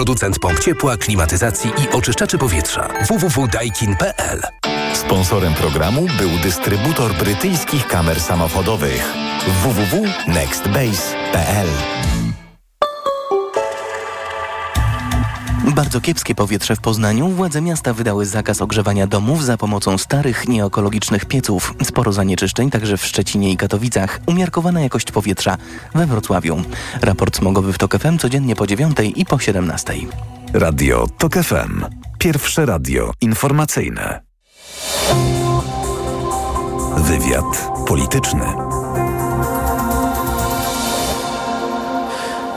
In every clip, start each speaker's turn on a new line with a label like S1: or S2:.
S1: producent pomp ciepła, klimatyzacji i oczyszczaczy powietrza. www.daikin.pl
S2: Sponsorem programu był dystrybutor brytyjskich kamer samochodowych. Www.nextbase.pl
S3: Bardzo kiepskie powietrze w Poznaniu. Władze miasta wydały zakaz ogrzewania domów za pomocą starych, nieekologicznych pieców. Sporo zanieczyszczeń także w Szczecinie i Katowicach. Umiarkowana jakość powietrza we Wrocławiu. Raport smogowy w TOK FM codziennie po 9 i po 17.
S2: Radio TOK FM. Pierwsze radio informacyjne. Wywiad polityczny.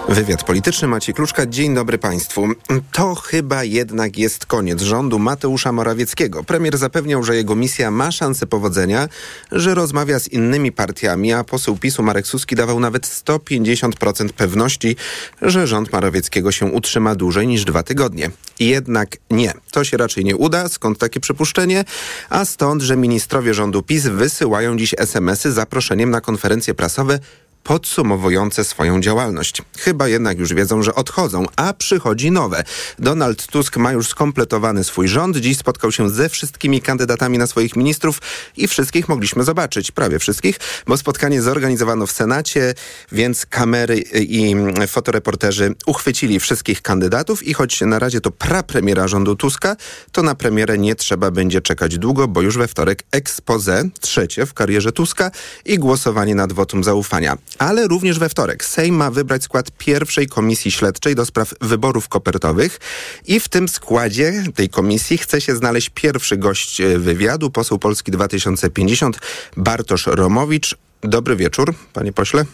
S4: Wywiad polityczny Maciej Kluczka. Dzień dobry Państwu. To chyba jednak jest koniec rządu Mateusza Morawieckiego. Premier zapewniał, że jego misja ma szansę powodzenia, że rozmawia z innymi partiami, a poseł PiSu Marek Suski dawał nawet 150% pewności, że rząd Morawieckiego się utrzyma dłużej niż dwa tygodnie. Jednak nie. To się raczej nie uda. Skąd takie przypuszczenie? A stąd, że ministrowie rządu PiS wysyłają dziś SMS-y z zaproszeniem na konferencje prasowe podsumowujące swoją działalność. Chyba jednak już wiedzą, że odchodzą, a przychodzi nowe. Donald Tusk ma już skompletowany swój rząd. Dziś spotkał się ze wszystkimi kandydatami na swoich ministrów i wszystkich mogliśmy zobaczyć, prawie wszystkich, bo spotkanie zorganizowano w Senacie, więc kamery i fotoreporterzy uchwycili wszystkich kandydatów i choć na razie to prapremiera rządu Tuska, to na premierę nie trzeba będzie czekać długo, bo już we wtorek expose, trzecie w karierze Tuska i głosowanie nad wotum zaufania ale również we wtorek Sejm ma wybrać skład pierwszej komisji śledczej do spraw wyborów kopertowych i w tym składzie tej komisji chce się znaleźć pierwszy gość e, wywiadu, poseł Polski 2050 Bartosz Romowicz. Dobry wieczór, panie pośle.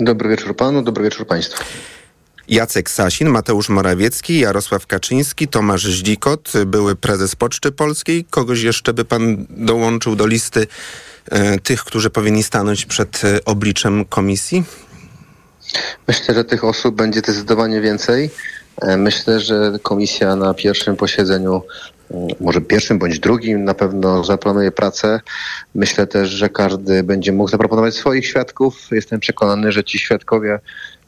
S5: Dobry wieczór panu, dobry wieczór państwu.
S4: Jacek Sasin, Mateusz Morawiecki, Jarosław Kaczyński, Tomasz Żdzikot, były prezes Poczty Polskiej. Kogoś jeszcze by pan dołączył do listy tych, którzy powinni stanąć przed e, obliczem komisji?
S5: Myślę, że tych osób będzie zdecydowanie więcej. E, myślę, że komisja na pierwszym posiedzeniu, może pierwszym bądź drugim, na pewno zaplanuje pracę. Myślę też, że każdy będzie mógł zaproponować swoich świadków. Jestem przekonany, że ci świadkowie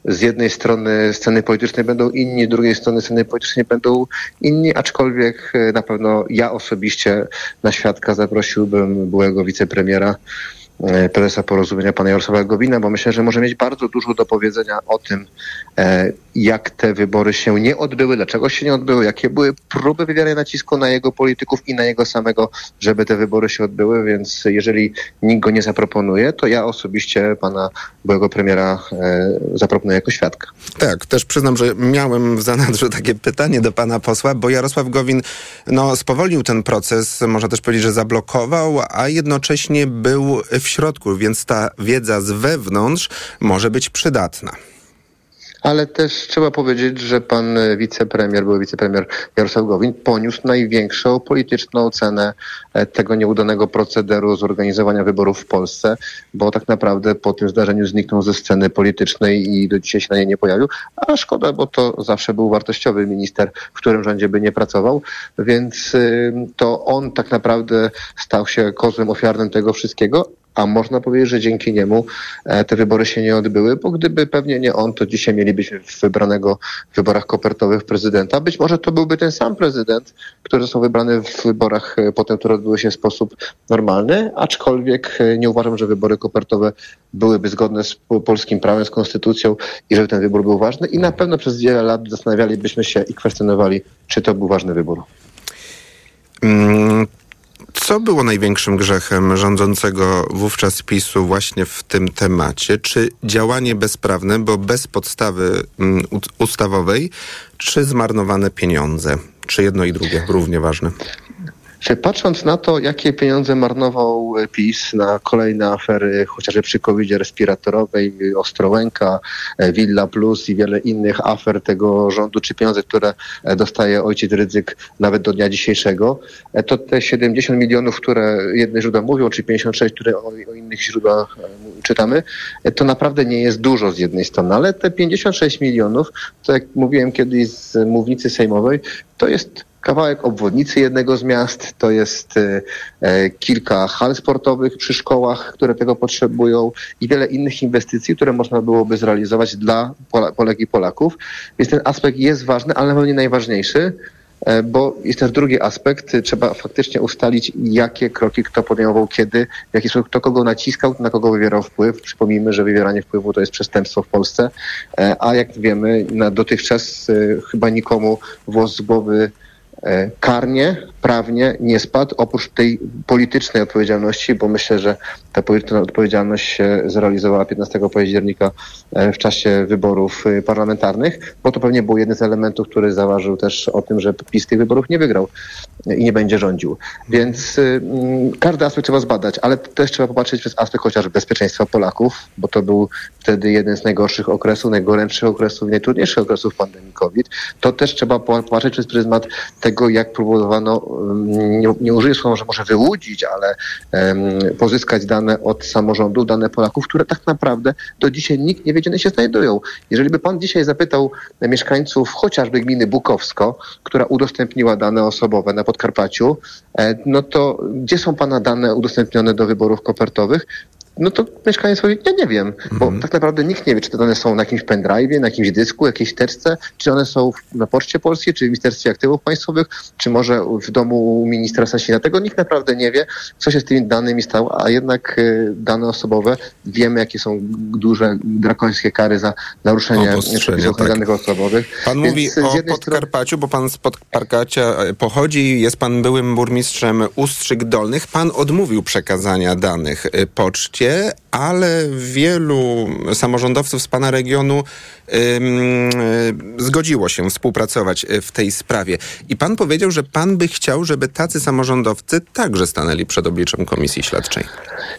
S5: z jednej strony sceny politycznej będą inni, z drugiej strony sceny politycznej będą inni, aczkolwiek e, na pewno ja osobiście na świadka zaprosiłbym byłego wicepremiera prezesa porozumienia pana Jarosława Gowina, bo myślę, że może mieć bardzo dużo do powiedzenia o tym, e, jak te wybory się nie odbyły, dlaczego się nie odbyły, jakie były próby wywierania nacisku na jego polityków i na jego samego, żeby te wybory się odbyły, więc jeżeli nikt go nie zaproponuje, to ja osobiście pana byłego premiera e, zaproponuję jako świadka.
S4: Tak, też przyznam, że miałem w zanadrzu takie pytanie do pana posła, bo Jarosław Gowin no, spowolnił ten proces, można też powiedzieć, że zablokował, a jednocześnie był środku, więc ta wiedza z wewnątrz może być przydatna.
S5: Ale też trzeba powiedzieć, że pan wicepremier, były wicepremier Jarosław Gowin poniósł największą polityczną cenę e, tego nieudanego procederu zorganizowania wyborów w Polsce, bo tak naprawdę po tym zdarzeniu zniknął ze sceny politycznej i do dzisiaj się na niej nie pojawił. A szkoda, bo to zawsze był wartościowy minister, w którym rządzie by nie pracował, więc to on tak naprawdę stał się kozłem ofiarnym tego wszystkiego, a można powiedzieć, że dzięki niemu e, te wybory się nie odbyły, bo gdyby pewnie nie on, to dzisiaj mielibyśmy wybranego w wyborach kopertowych prezydenta. Być może to byłby ten sam prezydent, który został wybrany w wyborach e, potem, które odbyły się w sposób normalny, aczkolwiek e, nie uważam, że wybory kopertowe byłyby zgodne z polskim prawem, z konstytucją i żeby ten wybór był ważny i na pewno przez wiele lat zastanawialibyśmy się i kwestionowali, czy to był ważny wybór.
S4: Co było największym grzechem rządzącego wówczas PiSu właśnie w tym temacie? Czy działanie bezprawne, bo bez podstawy mm, ustawowej, czy zmarnowane pieniądze? Czy jedno i drugie równie ważne?
S5: Czy patrząc na to, jakie pieniądze marnował PiS na kolejne afery, chociażby przy covid respiratorowej, Ostrołęka, Villa Plus i wiele innych afer tego rządu, czy pieniądze, które dostaje ojciec Rydzyk nawet do dnia dzisiejszego, to te 70 milionów, które jedne źródła mówią, czy 56, które o, o innych źródłach e, czytamy, to naprawdę nie jest dużo z jednej strony, ale te 56 milionów, to jak mówiłem kiedyś z mównicy sejmowej, to jest kawałek obwodnicy jednego z miast, to jest e, e, kilka hal sportowych przy szkołach, które tego potrzebują i wiele innych inwestycji, które można byłoby zrealizować dla Polek i Polaków. Więc ten aspekt jest ważny, ale na pewno nie najważniejszy. E, bo jest też drugi aspekt. Trzeba faktycznie ustalić, jakie kroki kto podejmował, kiedy, w jaki sposób kto kogo naciskał, na kogo wywierał wpływ. Przypomnijmy, że wywieranie wpływu to jest przestępstwo w Polsce, a jak wiemy, na dotychczas chyba nikomu włos z głowy karnie, prawnie nie spadł, oprócz tej politycznej odpowiedzialności, bo myślę, że ta polityczna odpowiedzialność się zrealizowała 15 października e, w czasie wyborów e, parlamentarnych, bo to pewnie był jeden z elementów, który zaważył też o tym, że PiS tych wyborów nie wygrał i nie będzie rządził. Więc mm, każdy aspekt trzeba zbadać, ale też trzeba popatrzeć przez aspekt chociażby bezpieczeństwa Polaków, bo to był wtedy jeden z najgorszych okresów, najgorętszych okresów, najtrudniejszych okresów pandemii COVID. To też trzeba popatrzeć przez pryzmat tego, jak próbowano, nie, nie użyję słowa, że może wyłudzić, ale pozyskać dane od samorządów, dane Polaków, które tak naprawdę do dzisiaj nikt nie wie, gdzie one się znajdują. Jeżeli by pan dzisiaj zapytał mieszkańców chociażby gminy Bukowsko, która udostępniła dane osobowe na Podkarpaciu, e, no to gdzie są pana dane udostępnione do wyborów kopertowych? No to mieszkaniec powie, ja nie wiem, bo mhm. tak naprawdę nikt nie wie, czy te dane są na jakimś pendrive'ie, na jakimś dysku, jakiejś teczce, czy one są na Poczcie Polskiej, czy w Ministerstwie Aktywów Państwowych, czy może w domu ministra Sasina. Tego nikt naprawdę nie wie, co się z tymi danymi stało, a jednak y, dane osobowe, wiemy, jakie są duże, drakońskie kary za naruszenie przepisów tak. danych osobowych.
S4: Pan Więc mówi o Podkarpaciu, bo pan z Podkarpacia e, pochodzi, jest pan byłym burmistrzem Ustrzyk Dolnych. Pan odmówił przekazania danych y, ale wielu samorządowców z pana regionu zgodziło się współpracować e, w tej sprawie. I pan powiedział, że pan by chciał, żeby tacy samorządowcy także stanęli przed obliczem komisji śledczej.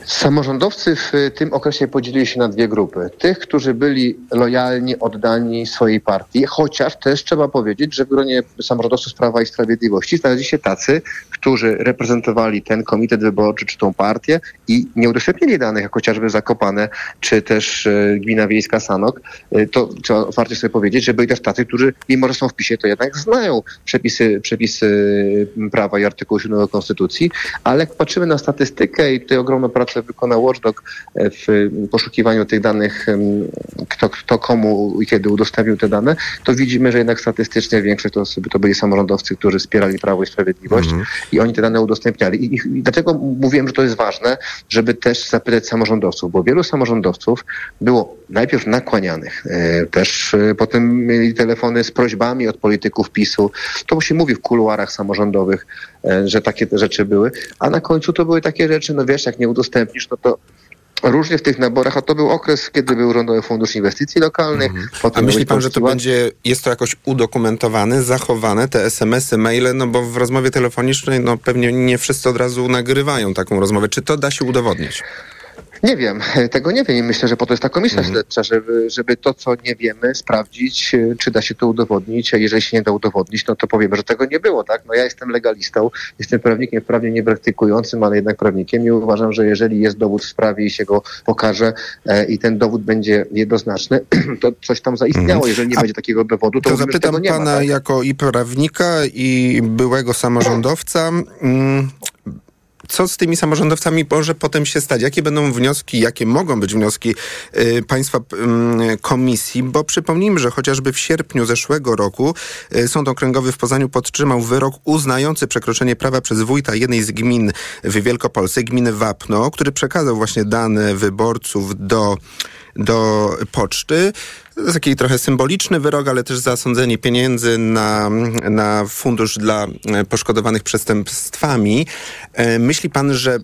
S5: Samorządowcy w tym okresie podzielili się na dwie grupy. Tych, którzy byli lojalni, oddani swojej partii, chociaż też trzeba powiedzieć, że w gronie samorządowców Prawa i Sprawiedliwości znaleźli się tacy, którzy reprezentowali ten komitet wyborczy czy tą partię i nie udostępnili danych, jak chociażby Zakopane, czy też Gmina Wiejska Sanok. To trzeba otwarcie sobie powiedzieć, że byli też tacy, którzy mimo, że są w PiSie, to jednak znają przepisy, przepisy prawa i artykułu 7 Konstytucji, ale jak patrzymy na statystykę i tutaj ogromną pracę wykonał Watchdog e, w poszukiwaniu tych danych, kto, kto komu i kiedy udostępnił te dane, to widzimy, że jednak statystycznie większość to, to byli samorządowcy, którzy wspierali Prawo i Sprawiedliwość mm -hmm. i oni te dane udostępniali. I, I, dlaczego mówiłem, że to jest ważne, żeby też zapytać samorządowców, bo wielu samorządowców było najpierw nakłanianych, e, też e, potem mieli telefony z prośbami od polityków PiSu. To się mówi w kuluarach samorządowych, e, że takie rzeczy były, a na końcu to były takie rzeczy, no wiesz, jak nie udostępnisz, no to różnie w tych naborach, a to był okres, kiedy był Rządowy Fundusz Inwestycji Lokalnych. Mhm.
S4: a myśli pan, że to będzie, jest to jakoś udokumentowane, zachowane, te SMS-y, maile, no bo w rozmowie telefonicznej no pewnie nie wszyscy od razu nagrywają taką rozmowę. Czy to da się udowodnić?
S5: Nie wiem, tego nie wiem i myślę, że po to jest ta komisja mhm. śledcza, żeby, żeby to, co nie wiemy, sprawdzić, e, czy da się to udowodnić, a jeżeli się nie da udowodnić, no to powiemy, że tego nie było, tak? No ja jestem legalistą, jestem prawnikiem prawnie niepraktykującym, ale jednak prawnikiem i uważam, że jeżeli jest dowód w sprawie i się go pokaże e, i ten dowód będzie jednoznaczny, to coś tam zaistniało. Mhm. Jeżeli nie a będzie takiego dowodu, to,
S4: to mówimy, zapytam pana ma, tak? jako i prawnika, i byłego samorządowca. Mm, co z tymi samorządowcami może potem się stać? Jakie będą wnioski, jakie mogą być wnioski y, państwa y, komisji? Bo przypomnijmy, że chociażby w sierpniu zeszłego roku y, Sąd Okręgowy w Poznaniu podtrzymał wyrok uznający przekroczenie prawa przez wójta jednej z gmin w Wielkopolsce, gminy Wapno, który przekazał właśnie dane wyborców do do poczty. To jest taki trochę symboliczny wyrok, ale też zasądzenie pieniędzy na, na fundusz dla e, poszkodowanych przestępstwami. E, myśli pan, że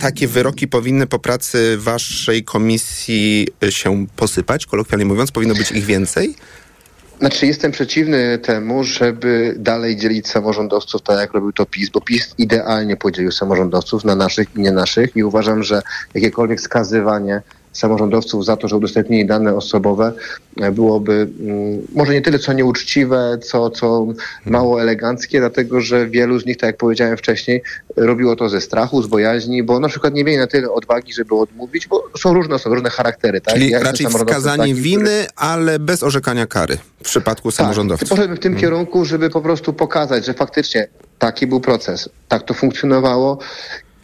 S4: takie wyroki powinny po pracy waszej komisji e, się posypać, kolokwialnie mówiąc? Powinno być ich więcej?
S5: Znaczy jestem przeciwny temu, żeby dalej dzielić samorządowców tak jak robił to PiS, bo PiS idealnie podzielił samorządowców na naszych i nie naszych i uważam, że jakiekolwiek skazywanie samorządowców za to, że udostępnili dane osobowe, byłoby mm, może nie tyle co nieuczciwe, co, co mało eleganckie, dlatego że wielu z nich, tak jak powiedziałem wcześniej, robiło to ze strachu, z bojaźni, bo na przykład nie mieli na tyle odwagi, żeby odmówić, bo są różne osoby, różne charaktery. Tak?
S4: Czyli ja raczej wskazanie taki, winy, który... ale bez orzekania kary w przypadku tak, samorządowców.
S5: Poszedłbym w tym hmm. kierunku, żeby po prostu pokazać, że faktycznie taki był proces, tak to funkcjonowało.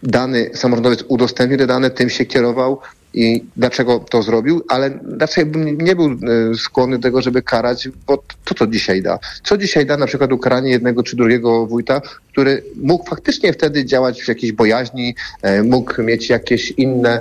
S5: Dany samorządowiec udostępnił te dane, tym się kierował, i dlaczego to zrobił, ale raczej bym nie był e, skłonny do tego, żeby karać, bo to co dzisiaj da? Co dzisiaj da na przykład ukaranie jednego czy drugiego wójta, który mógł faktycznie wtedy działać w jakiejś bojaźni, e, mógł mieć jakieś inne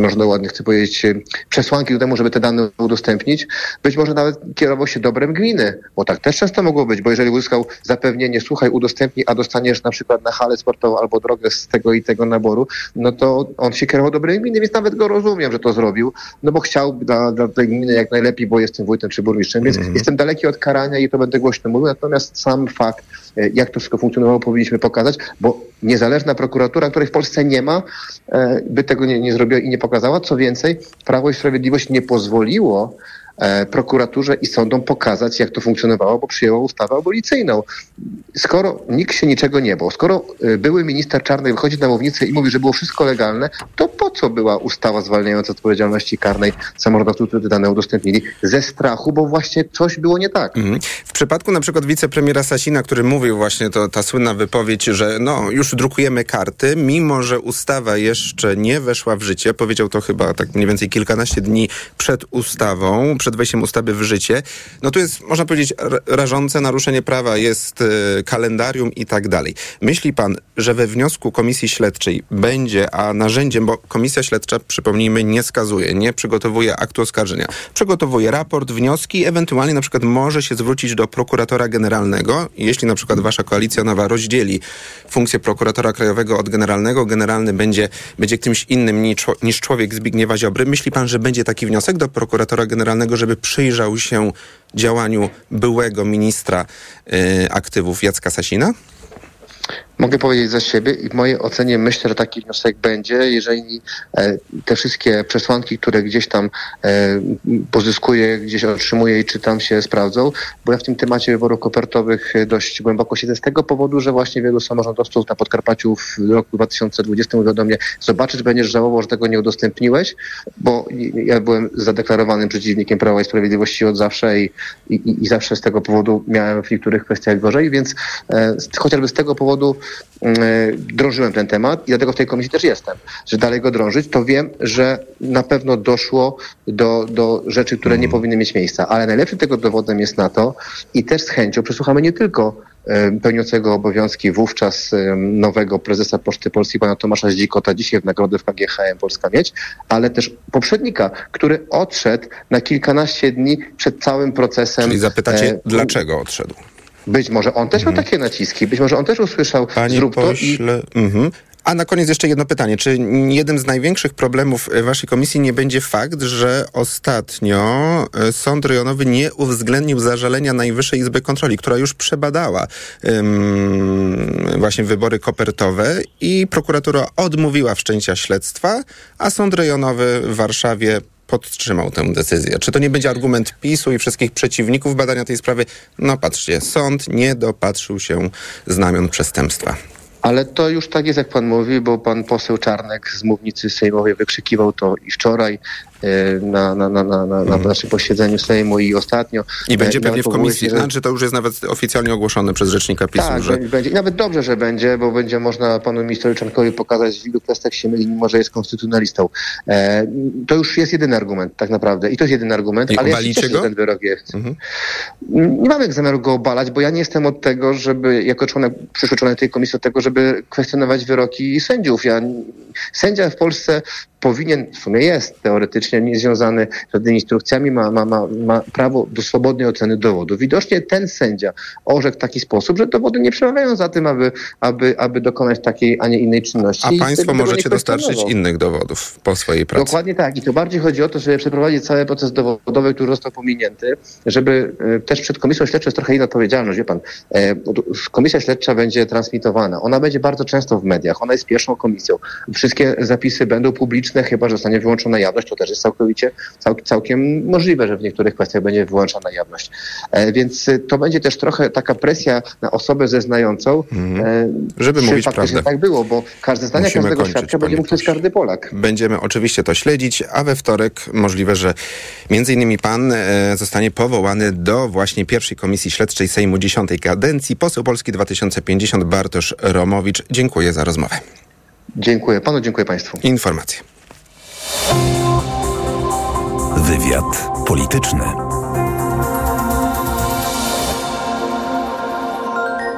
S5: można ładnie chcę powiedzieć, przesłanki do temu, żeby te dane udostępnić. Być może nawet kierował się dobrem gminy, bo tak też często mogło być, bo jeżeli uzyskał zapewnienie, słuchaj, udostępnij, a dostaniesz na przykład na halę sportową albo drogę z tego i tego naboru, no to on się kierował dobrem gminy, więc nawet go rozumiem, że to zrobił, no bo chciał dla, dla tej gminy jak najlepiej, bo jestem wójtem czy burmistrzem, więc mm -hmm. jestem daleki od karania i to będę głośno mówił, natomiast sam fakt, e, jak to wszystko funkcjonowało, powinniśmy pokazać, bo niezależna prokuratura, której w Polsce nie ma, e, by tego nie, nie zrobiła i nie pokazała. Co więcej, Prawo i Sprawiedliwość nie pozwoliło prokuraturze i sądom pokazać, jak to funkcjonowało, bo przyjęło ustawę abolicyjną. Skoro nikt się niczego nie bał, skoro e, były minister Czarnej wychodzi na mównicę i mówi, że było wszystko legalne, to po co była ustawa zwalniająca odpowiedzialności karnej samorządowców, którzy dane udostępnili? Ze strachu, bo właśnie coś było nie tak. Mhm.
S4: W przypadku na przykład wicepremiera Sasina, który mówił właśnie to, ta słynna wypowiedź, że no już drukujemy karty, mimo że ustawa jeszcze nie weszła w życie, powiedział to chyba tak mniej więcej kilkanaście dni przed ustawą, przed wejściem ustawy w życie, no tu jest, można powiedzieć, rażące naruszenie prawa, jest y, kalendarium i tak dalej. Myśli pan, że we wniosku komisji śledczej będzie, a narzędziem, bo komisja śledcza, przypomnijmy, nie skazuje, nie przygotowuje aktu oskarżenia, przygotowuje raport, wnioski, ewentualnie na przykład może się zwrócić do prokuratora generalnego, jeśli na przykład wasza koalicja nowa rozdzieli funkcję prokuratora krajowego od generalnego, generalny będzie, będzie kimś innym niż, niż człowiek Zbigniewa Ziobry. Myśli pan, że będzie taki wniosek do prokuratora generalnego, żeby przyjrzał się działaniu byłego ministra y, aktywów Jacka Sasina?
S5: Mogę powiedzieć za siebie i w mojej ocenie myślę, że taki wniosek będzie, jeżeli e, te wszystkie przesłanki, które gdzieś tam e, pozyskuję, gdzieś otrzymuję i czy tam się sprawdzą, bo ja w tym temacie wyborów kopertowych dość głęboko siedzę z tego powodu, że właśnie wielu samorządowców na Podkarpaciu w roku 2020 mówią do mnie, zobaczysz, będziesz żałował, że tego nie udostępniłeś, bo ja byłem zadeklarowanym przeciwnikiem Prawa i Sprawiedliwości od zawsze i, i, i zawsze z tego powodu miałem w niektórych kwestiach gorzej, więc e, chociażby z tego powodu e, drążyłem ten temat i dlatego w tej komisji też jestem, że dalej go drążyć, to wiem, że na pewno doszło do, do rzeczy, które nie mhm. powinny mieć miejsca. Ale najlepszym tego dowodem jest na to i też z chęcią przesłuchamy nie tylko e, pełniącego obowiązki wówczas e, nowego prezesa Poczty Polskiej, pana Tomasza Zdzikota, dzisiaj w nagrodę w KGHM Polska Mieć, ale też poprzednika, który odszedł na kilkanaście dni przed całym procesem.
S4: Czyli zapytacie, dlaczego odszedł?
S5: Być może on też mhm. miał takie naciski, być może on też usłyszał
S4: Panie zrób pośle, to i... Mhm. A na koniec jeszcze jedno pytanie. Czy jednym z największych problemów waszej komisji nie będzie fakt, że ostatnio e, sąd rejonowy nie uwzględnił zażalenia Najwyższej Izby Kontroli, która już przebadała um, właśnie wybory kopertowe i prokuratura odmówiła wszczęcia śledztwa, a sąd rejonowy w Warszawie podtrzymał tę decyzję. Czy to nie będzie argument PiSu i wszystkich przeciwników badania tej sprawy? No patrzcie, sąd nie dopatrzył się znamion przestępstwa.
S5: Ale to już tak jest, jak pan mówi, bo pan poseł Czarnek z mównicy sejmowej wykrzykiwał to i wczoraj, E, na, na, na, na, na mhm. naszym posiedzeniu Sejmu i ostatnio.
S4: I będzie e, pewnie w komisji, się, znaczy to już jest nawet oficjalnie ogłoszone przez rzecznika PiSu.
S5: Tak,
S4: że...
S5: będzie. I nawet dobrze, że będzie, bo będzie można panu ministrowi Czarnkowi pokazać, w ilu kwestiach się myli, mimo że jest konstytucjonalistą. E, to już jest jedyny argument tak naprawdę. I to jest jedyny argument,
S4: I
S5: ale
S4: się
S5: cieszę, ten wyrok jest. Mhm. Nie mamy zamiaru go obalać, bo ja nie jestem od tego, żeby jako członek, przyszły członek tej komisji od tego, żeby kwestionować wyroki sędziów. Ja, sędzia w Polsce powinien, w sumie jest teoretycznie niezwiązany z żadnymi instrukcjami, ma, ma, ma, ma prawo do swobodnej oceny dowodu. Widocznie ten sędzia orzekł w taki sposób, że dowody nie przemawiają za tym, aby, aby, aby dokonać takiej, a nie innej czynności.
S4: A państwo możecie dostarczyć innych dowodów po swojej pracy.
S5: Dokładnie tak. I to bardziej chodzi o to, żeby przeprowadzić cały proces dowodowy, który został pominięty, żeby e, też przed komisją śledczą jest trochę inna odpowiedzialność. Wie pan, e, komisja śledcza będzie transmitowana. Ona będzie bardzo często w mediach. Ona jest pierwszą komisją. Wszystkie zapisy będą publiczne publiczne, chyba że zostanie wyłączona jawność, to też jest całkowicie, cał, całkiem możliwe, że w niektórych kwestiach będzie wyłączona jawność. E, więc e, to będzie też trochę taka presja na osobę zeznającą,
S4: Mhm. Żeby mówić prawdę.
S5: tak było, bo każde zdanie
S4: Musimy
S5: każdego
S4: kończyć,
S5: świadka będzie mógł
S4: pośle.
S5: każdy Polak.
S4: Będziemy oczywiście to śledzić, a we wtorek możliwe, że między innymi pan e, zostanie powołany do właśnie pierwszej komisji śledczej Sejmu 10 kadencji. Poseł Polski 2050 Bartosz Romowicz. Dziękuję za rozmowę.
S5: Dziękuję panu, dziękuję państwu.
S4: Informacje.
S2: Wywiad polityczny.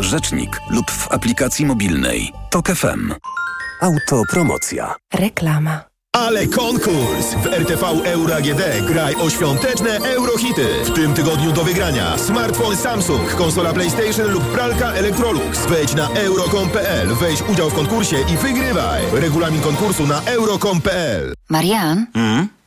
S2: rzecznik lub w aplikacji mobilnej. TOK FM. Autopromocja.
S6: Reklama.
S7: Ale konkurs! W RTV Euro AGD graj o świąteczne eurohity. W tym tygodniu do wygrania smartfon Samsung, konsola PlayStation lub pralka Electrolux. Wejdź na euro.com.pl, weź udział w konkursie i wygrywaj. Regulamin konkursu na euro.com.pl.
S8: Marian,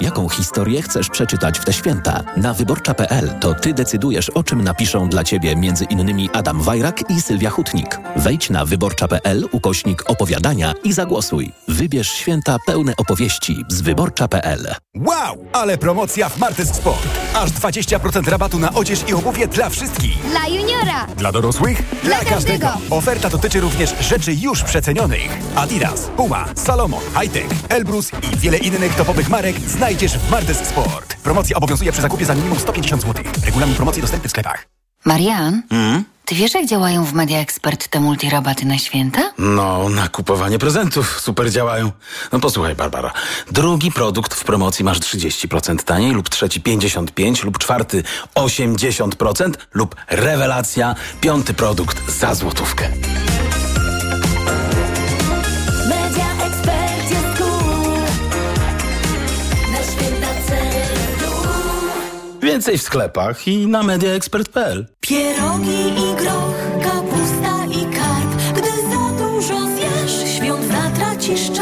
S9: Jaką historię chcesz przeczytać w te święta? Na wyborcza.pl to ty decydujesz, o czym napiszą dla ciebie między innymi Adam Wajrak i Sylwia Hutnik. Wejdź na wyborcza.pl ukośnik opowiadania i zagłosuj. Wybierz święta pełne opowieści z wyborcza.pl.
S10: Wow, ale promocja w Martes Sport. Aż 20% rabatu na odzież i obuwie dla wszystkich.
S11: Dla juniora.
S10: Dla dorosłych?
S11: Dla każdego.
S10: Oferta dotyczy również rzeczy już przecenionych. Adidas, Puma, Salomon, Hightech, Elbrus i wiele innych topowych marek znajdziesz w Martes Sport. Promocja obowiązuje przy zakupie za minimum 150 zł. Regulamin promocji dostępny w sklepach.
S8: Marian, ty wiesz jak działają w Media Expert te multirabaty na święta?
S12: No, na kupowanie prezentów super działają. No posłuchaj, Barbara. Drugi produkt w promocji masz 30% taniej, lub trzeci 55%, lub czwarty 80%, lub rewelacja, piąty produkt za złotówkę. Więcej w sklepach i na mediaexpert.pl.
S11: Pierogi i groch, kapusta i karp. Gdy za dużo zjesz, świąt zatracisz czar.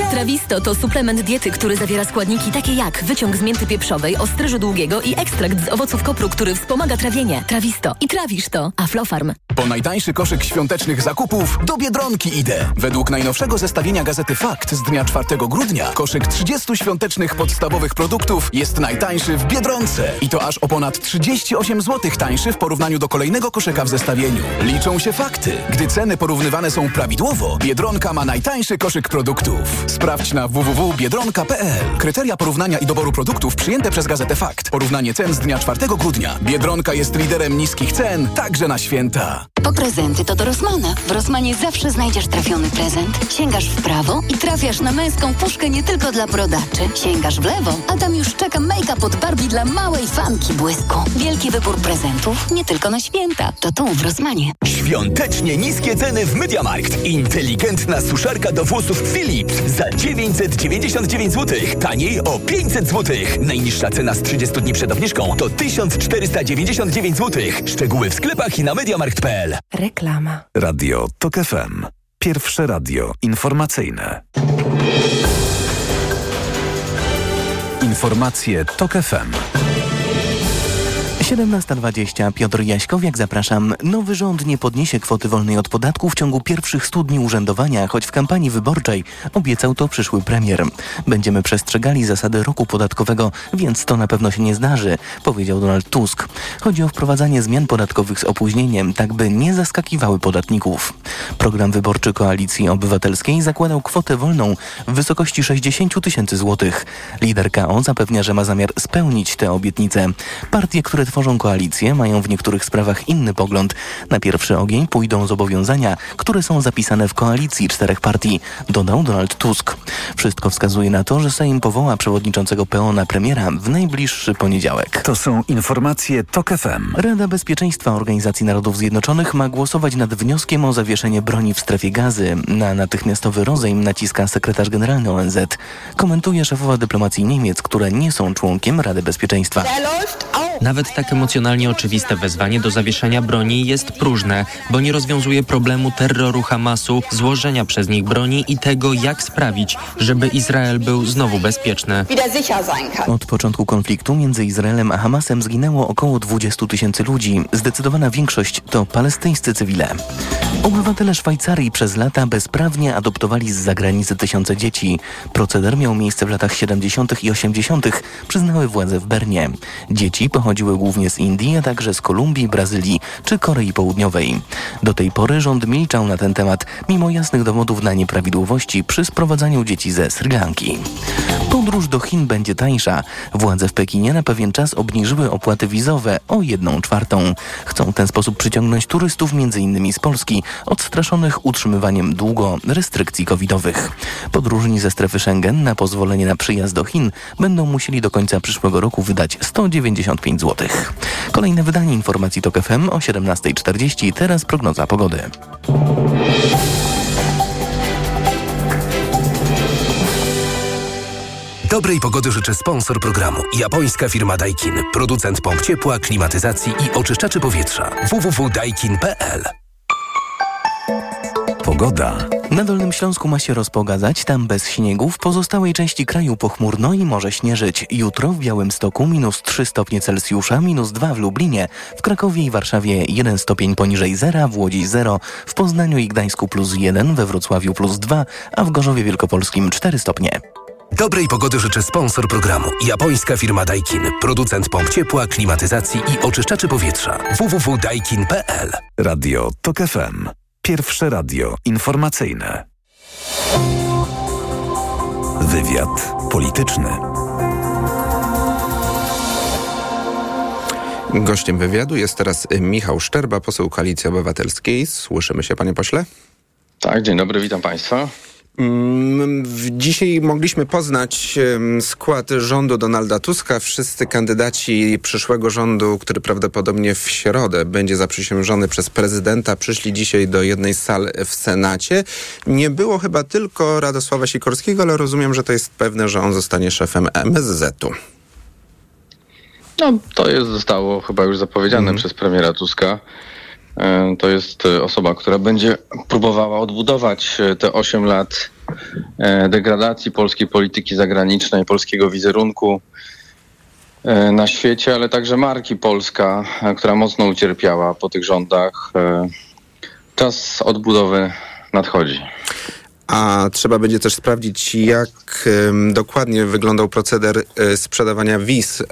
S11: Trawisto to
S13: suplement diety, który zawiera składniki takie jak wyciąg z mięty pieprzowej, ostryżu długiego i ekstrakt z owoców kopru, który wspomaga trawienie. Trawisto. I trawisz to. Aflofarm.
S10: Po najtańszy koszyk świątecznych zakupów do Biedronki idę. Według najnowszego zestawienia gazety Fakt z dnia 4 grudnia koszyk 30 świątecznych podstawowych produktów jest najtańszy w Biedronce. I to aż o ponad 38 zł tańszy w porównaniu do kolejnego koszyka w zestawieniu. Liczą się fakty. Gdy ceny porównywane są prawidłowo, Biedronka ma najtańszy koszyk produktów. Sprawdź na www.biedronka.pl. Kryteria porównania i doboru produktów przyjęte przez gazetę Fakt. Porównanie cen z dnia 4 grudnia. Biedronka jest liderem niskich cen, także na święta.
S8: Po prezenty to do Rosmana. W Rosmanie zawsze znajdziesz trafiony prezent. Sięgasz w prawo i trafiasz na męską puszkę nie tylko dla brodaczy. Sięgasz w lewo, a tam już czeka make-up od Barbie dla małej fanki błysku. Wielki wybór prezentów nie tylko na święta. To tu w Rosmanie.
S14: Świątecznie niskie ceny w Mediamarkt. Inteligentna suszarka do włosów Philips za 999 zł. Taniej o 500 zł. Najniższa cena z 30 dni przed obniżką to 1499 zł. Szczegóły w sklepach i na mediamarkt.pl.
S6: Reklama.
S2: Radio TOK FM. Pierwsze radio informacyjne. Informacje TOK FM.
S3: 17.20. Piotr Jaśkowiak, zapraszam. Nowy rząd nie podniesie kwoty wolnej od podatku w ciągu pierwszych 100 dni urzędowania, choć w kampanii wyborczej obiecał to przyszły premier. Będziemy przestrzegali zasady roku podatkowego, więc to na pewno się nie zdarzy, powiedział Donald Tusk. Chodzi o wprowadzanie zmian podatkowych z opóźnieniem, tak by nie zaskakiwały podatników. Program wyborczy Koalicji Obywatelskiej zakładał kwotę wolną w wysokości 60 tysięcy złotych. Lider KO zapewnia, że ma zamiar spełnić tę obietnicę. Partie, które tworzą koalicję, mają w niektórych sprawach inny pogląd. Na pierwszy ogień pójdą zobowiązania, które są zapisane w koalicji czterech partii, dodał Donald Tusk. Wszystko wskazuje na to, że Sejm powoła przewodniczącego PO na premiera w najbliższy poniedziałek.
S2: To są informacje TOK FM.
S3: Rada Bezpieczeństwa Organizacji Narodów Zjednoczonych ma głosować nad wnioskiem o zawieszenie broni w strefie gazy. Na natychmiastowy rozejm naciska sekretarz generalny ONZ. Komentuje szefowa dyplomacji Niemiec, które nie są członkiem Rady Bezpieczeństwa.
S6: Nawet tak emocjonalnie oczywiste wezwanie do zawieszenia broni jest próżne, bo nie rozwiązuje problemu terroru Hamasu, złożenia przez nich broni i tego, jak sprawić, żeby Izrael był znowu bezpieczny.
S3: Od początku konfliktu między Izraelem a Hamasem zginęło około 20 tysięcy ludzi. Zdecydowana większość to palestyńscy cywile. Obywatele Szwajcarii przez lata bezprawnie adoptowali z zagranicy tysiące dzieci. Proceder miał miejsce w latach 70. i 80., przyznały władze w Bernie. Dzieci pochodziły głównie z Indii, a także z Kolumbii, Brazylii czy Korei Południowej. Do tej pory rząd milczał na ten temat, mimo jasnych dowodów na nieprawidłowości przy sprowadzaniu dzieci ze Sri Lanki. Podróż do Chin będzie tańsza. Władze w Pekinie na pewien czas obniżyły opłaty wizowe o jedną czwartą. Chcą w ten sposób przyciągnąć turystów m.in. z Polski, odstraszonych utrzymywaniem długo restrykcji covidowych. Podróżni ze strefy Schengen na pozwolenie na przyjazd do Chin będą musieli do końca przyszłego roku wydać 195 zł. Kolejne wydanie informacji TOK FM o 17.40. Teraz prognoza pogody.
S1: Dobrej pogody życzę sponsor programu. Japońska firma Daikin. Producent pomp ciepła, klimatyzacji i oczyszczaczy powietrza. www.daikin.pl
S2: Pogoda.
S3: Na Dolnym Śląsku ma się rozpogadzać, tam bez śniegu, w pozostałej części kraju pochmurno i może śnieżyć. Jutro w Białymstoku minus 3 stopnie Celsjusza, minus 2 w Lublinie, w Krakowie i Warszawie 1 stopień poniżej zera, w Łodzi 0, w Poznaniu i Gdańsku plus 1, we Wrocławiu plus 2, a w Gorzowie Wielkopolskim 4 stopnie.
S1: Dobrej pogody życzę sponsor programu. Japońska firma Daikin. Producent pomp ciepła, klimatyzacji i oczyszczaczy powietrza. www.daikin.pl
S2: Radio TOK FM. Pierwsze radio informacyjne. Wywiad polityczny.
S4: Gościem wywiadu jest teraz Michał Szczerba, poseł Koalicji Obywatelskiej. Słyszymy się, panie pośle?
S15: Tak, dzień dobry, witam państwa.
S4: Mm, Dzisiaj mogliśmy poznać skład rządu Donalda Tuska. Wszyscy kandydaci przyszłego rządu, który prawdopodobnie w środę będzie zaprzysiężony przez prezydenta, przyszli dzisiaj do jednej z sal w Senacie. Nie było chyba tylko Radosława Sikorskiego, ale rozumiem, że to jest pewne, że on zostanie szefem MSZ-u.
S15: No, to jest, zostało chyba już zapowiedziane przez premiera Tuska. E, To jest e, osoba, która będzie próbowała odbudować e, te 8 lat degradacji polskiej polityki zagranicznej, polskiego wizerunku na świecie, ale także marki Polska, która mocno ucierpiała po tych rządach. Czas odbudowy nadchodzi.
S4: A trzeba będzie też sprawdzić, jak dokładnie wyglądał proceder sprzedawania wiz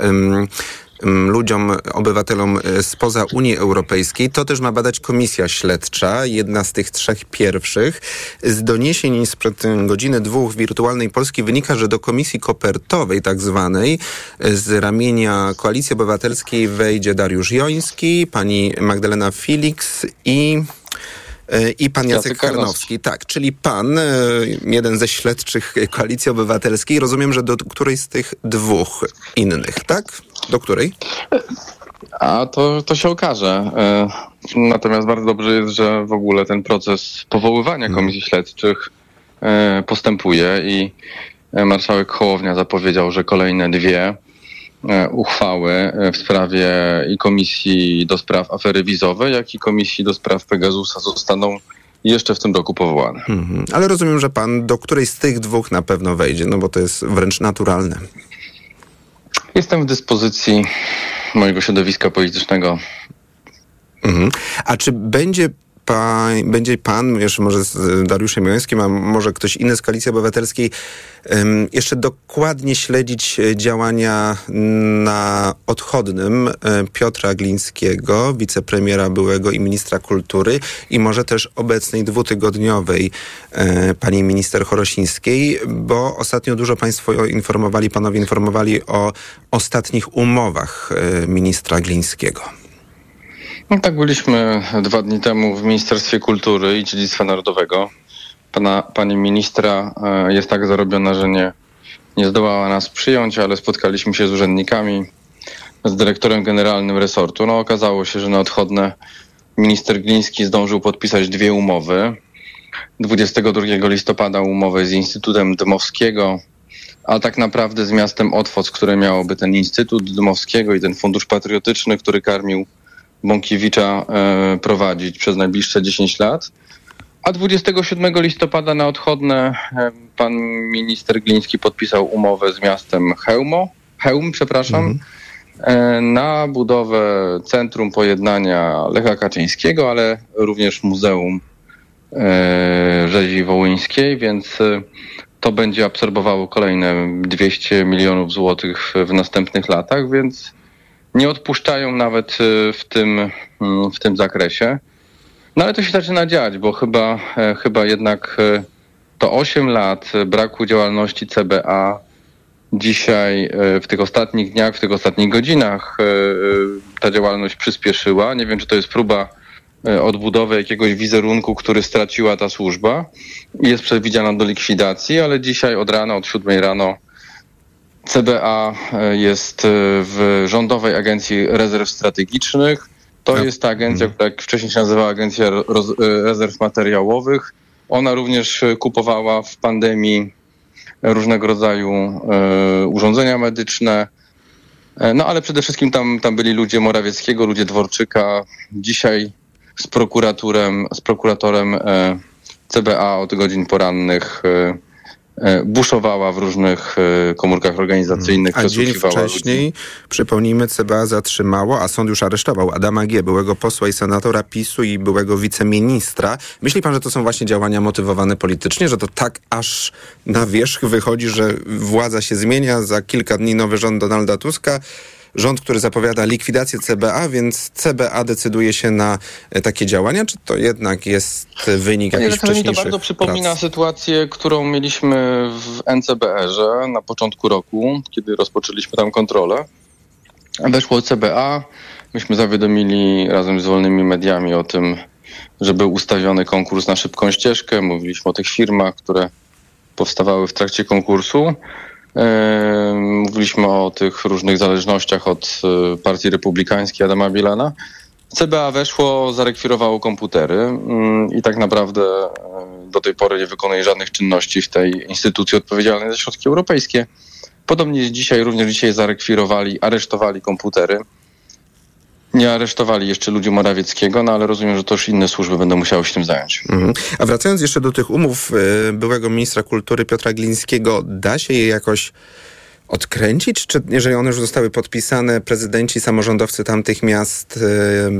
S4: ludziom, obywatelom e, spoza Unii Europejskiej. To też ma badać komisja śledcza, jedna z tych trzech pierwszych. Z doniesień sprzed e, godziny dwóch wirtualnej Polski wynika, że do komisji kopertowej tak zwanej e, z ramienia Koalicji Obywatelskiej wejdzie Dariusz Joński, pani Magdalena Felix i i pan Jacek
S15: Jacek
S4: Karnowski. Tak, czyli pan, e, jeden ze śledczych Koalicji Obywatelskiej. Rozumiem, że do której z tych dwóch innych, tak? Do której?
S15: A to, to się okaże. E, Natomiast bardzo dobrze jest, że w ogóle ten proces powoływania komisji śledczych e, postępuje i e, marszałek Hołownia zapowiedział, że kolejne dwie e, uchwały e, w sprawie i komisji do spraw afery wizowej, jak i komisji do spraw Pegasusa zostaną jeszcze w tym roku powołane.
S4: Mhm. Ale rozumiem, że pan do której z tych dwóch na pewno wejdzie, no bo to jest wręcz naturalne.
S15: Jestem w dyspozycji mojego środowiska politycznego.
S4: Mhm. A czy będzie pan, będzie pan, jeszcze może z Dariuszem Jońskim, a może ktoś inny z Koalicji Obywatelskiej, jeszcze dokładnie śledzić działania na odchodnym e, Piotra Glińskiego, wicepremiera byłego i ministra kultury i może też obecnej dwutygodniowej e, pani minister Chorosińskiej, bo ostatnio dużo państwo informowali, panowie informowali o ostatnich umowach e, ministra Glińskiego.
S15: No tak, byliśmy dwa dni temu w Ministerstwie Kultury i Dziedzictwa Narodowego. Pana, pani ministra e, jest tak zarobiona, że nie, nie zdołała nas przyjąć, ale spotkaliśmy się z urzędnikami, z dyrektorem generalnym resortu. No okazało się, że na odchodne minister Gliński zdążył podpisać dwie umowy. 22 listopada umowę z Instytutem Dmowskiego, a tak naprawdę z miastem Otwoc, które miałoby ten Instytut Dmowskiego i ten Fundusz Patriotyczny, który karmił Bąkiewicza e, prowadzić przez najbliższe 10 lat. A 27 listopada na odchodne e, pan minister Gliński podpisał umowę z miastem Hełmo, Hełm, przepraszam, mhm. E, na budowę Centrum Pojednania Lecha Kaczyńskiego, ale również Muzeum Rzezi Wołyńskiej, więc to będzie absorbowało kolejne 200 milionów złotych w następnych latach, więc nie odpuszczają nawet y, w tym, mm, w tym zakresie. No ale to się zaczyna dziać, bo chyba, e, chyba jednak e, to 8 lat braku działalności CBA dzisiaj e, w tych ostatnich dniach, w tych ostatnich godzinach ta działalność przyspieszyła. Nie wiem, czy to jest próba odbudowy jakiegoś wizerunku, który straciła ta służba jest przewidziana do likwidacji, ale dzisiaj od rana, od 7 rano CBA e, jest e, w Rządowej Agencji Rezerw Strategicznych. To jest ta agencja, mhm. która jak wcześniej się nazywała Agencja e, Rezerw Materiałowych. Ona również kupowała w pandemii różnego rodzaju urządzenia medyczne. No ale przede wszystkim tam, tam byli ludzie Morawieckiego, ludzie Dworczyka. Dzisiaj z prokuratorem, z prokuratorem CBA od godzin porannych E, buszowała w różnych e, komórkach organizacyjnych.
S4: A dzień wcześniej, ludzi. przypomnijmy, CBA zatrzymało, a sąd już aresztował Adama G., byłego posła i senatora PiSu i byłego wiceministra. Myśli pan, że to są właśnie działania motywowane politycznie, że to tak aż na wierzch wychodzi, że władza się zmienia, za kilka dni nowy rząd Donalda Tuska, rząd, który zapowiada likwidację CBA, więc CBA decyduje się na e, takie działania, czy to jednak jest wynik jakichś wcześniejszych
S15: To bardzo przypomina prac? sytuację, którą mieliśmy w NCBR-ze na początku roku, kiedy rozpoczęliśmy tam kontrolę. Weszło CBA, myśmy zawiadomili razem z wolnymi mediami o tym, że był ustawiony konkurs na szybką ścieżkę. Mówiliśmy o tych firmach, które powstawały w trakcie konkursu. Mówiliśmy o tych różnych zależnościach od e, Partii Republikańskiej Adama Bielana. CBA weszło, zarekwirowało komputery mm, i tak naprawdę do tej pory nie wykonuje żadnych czynności w tej instytucji odpowiedzialnej za środki europejskie. Podobnie dzisiaj, również dzisiaj zarekwirowali, aresztowali komputery. Nie aresztowali jeszcze ludzi Morawieckiego, no ale rozumiem, że to już inne służby będą musiały się tym zająć.
S4: Mhm. A wracając jeszcze do tych umów y, byłego ministra kultury Piotra Glińskiego, da się je jakoś odkręcić? Czy jeżeli one już zostały podpisane, prezydenci, samorządowcy tamtych miast y,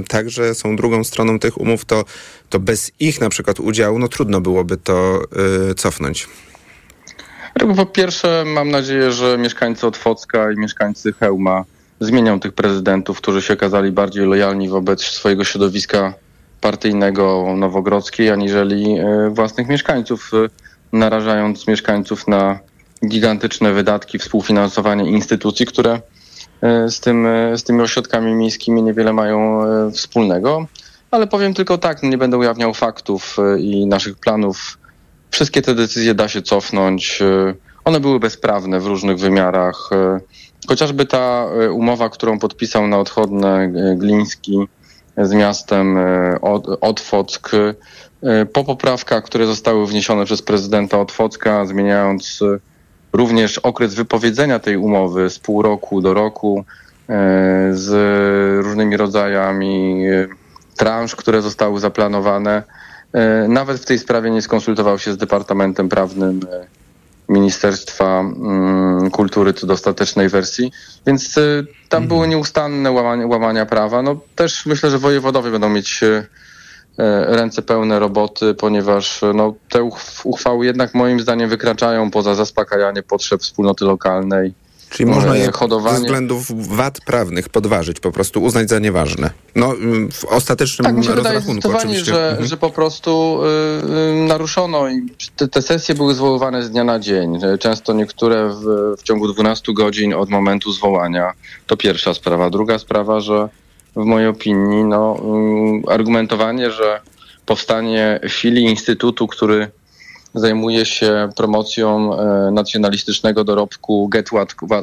S4: także są drugą stroną tych umów, to, to bez ich na przykład udziału no trudno byłoby to y, cofnąć.
S15: Po pierwsze mam nadzieję, że mieszkańcy Otwocka i mieszkańcy Hełma zmienią tych prezydentów, którzy się okazali bardziej lojalni wobec swojego środowiska partyjnego Nowogrodzkiej, aniżeli e, własnych mieszkańców, e, narażając mieszkańców na gigantyczne wydatki, współfinansowanie instytucji, które e, z, tym, z tymi ośrodkami miejskimi niewiele mają wspólnego. Ale powiem tylko tak, nie będę ujawniał faktów i naszych planów. Wszystkie te decyzje da się cofnąć. One były bezprawne w różnych wymiarach. Chociażby ta e, umowa, którą podpisał na odchodne e, Gliński z miastem e, Otwock, po poprawkach, które zostały wniesione przez prezydenta Otwocka, zmieniając również okres wypowiedzenia tej umowy z pół roku do roku, z różnymi rodzajami transz, które zostały zaplanowane. Nawet w tej sprawie nie skonsultował się z Departamentem Prawnym Ministerstwa mm, Kultury co do ostatecznej wersji, więc y, tam były nieustanne łamania, łamania prawa. No też myślę, że wojewodowie będą mieć y, e, ręce pełne roboty, ponieważ no, te uchw- uchwały jednak moim zdaniem wykraczają poza zaspokajanie potrzeb wspólnoty lokalnej.
S4: Czyli można je
S15: hodowanie.
S4: ze względów wad prawnych podważyć, po prostu uznać za nieważne. No, mm, w ostatecznym
S15: Tak, mi się
S4: rozrachunku oczywiście.
S15: że,
S4: Mhm.
S15: że po prostu y, y, naruszono i te, te sesje były zwoływane z dnia na dzień. Często niektóre w, w ciągu 12 godzin od momentu zwołania. To pierwsza sprawa. Druga sprawa, że w mojej opinii no, y, argumentowanie, że powstanie filii instytutu, który zajmuje się promocją e, nacjonalistycznego dorobku get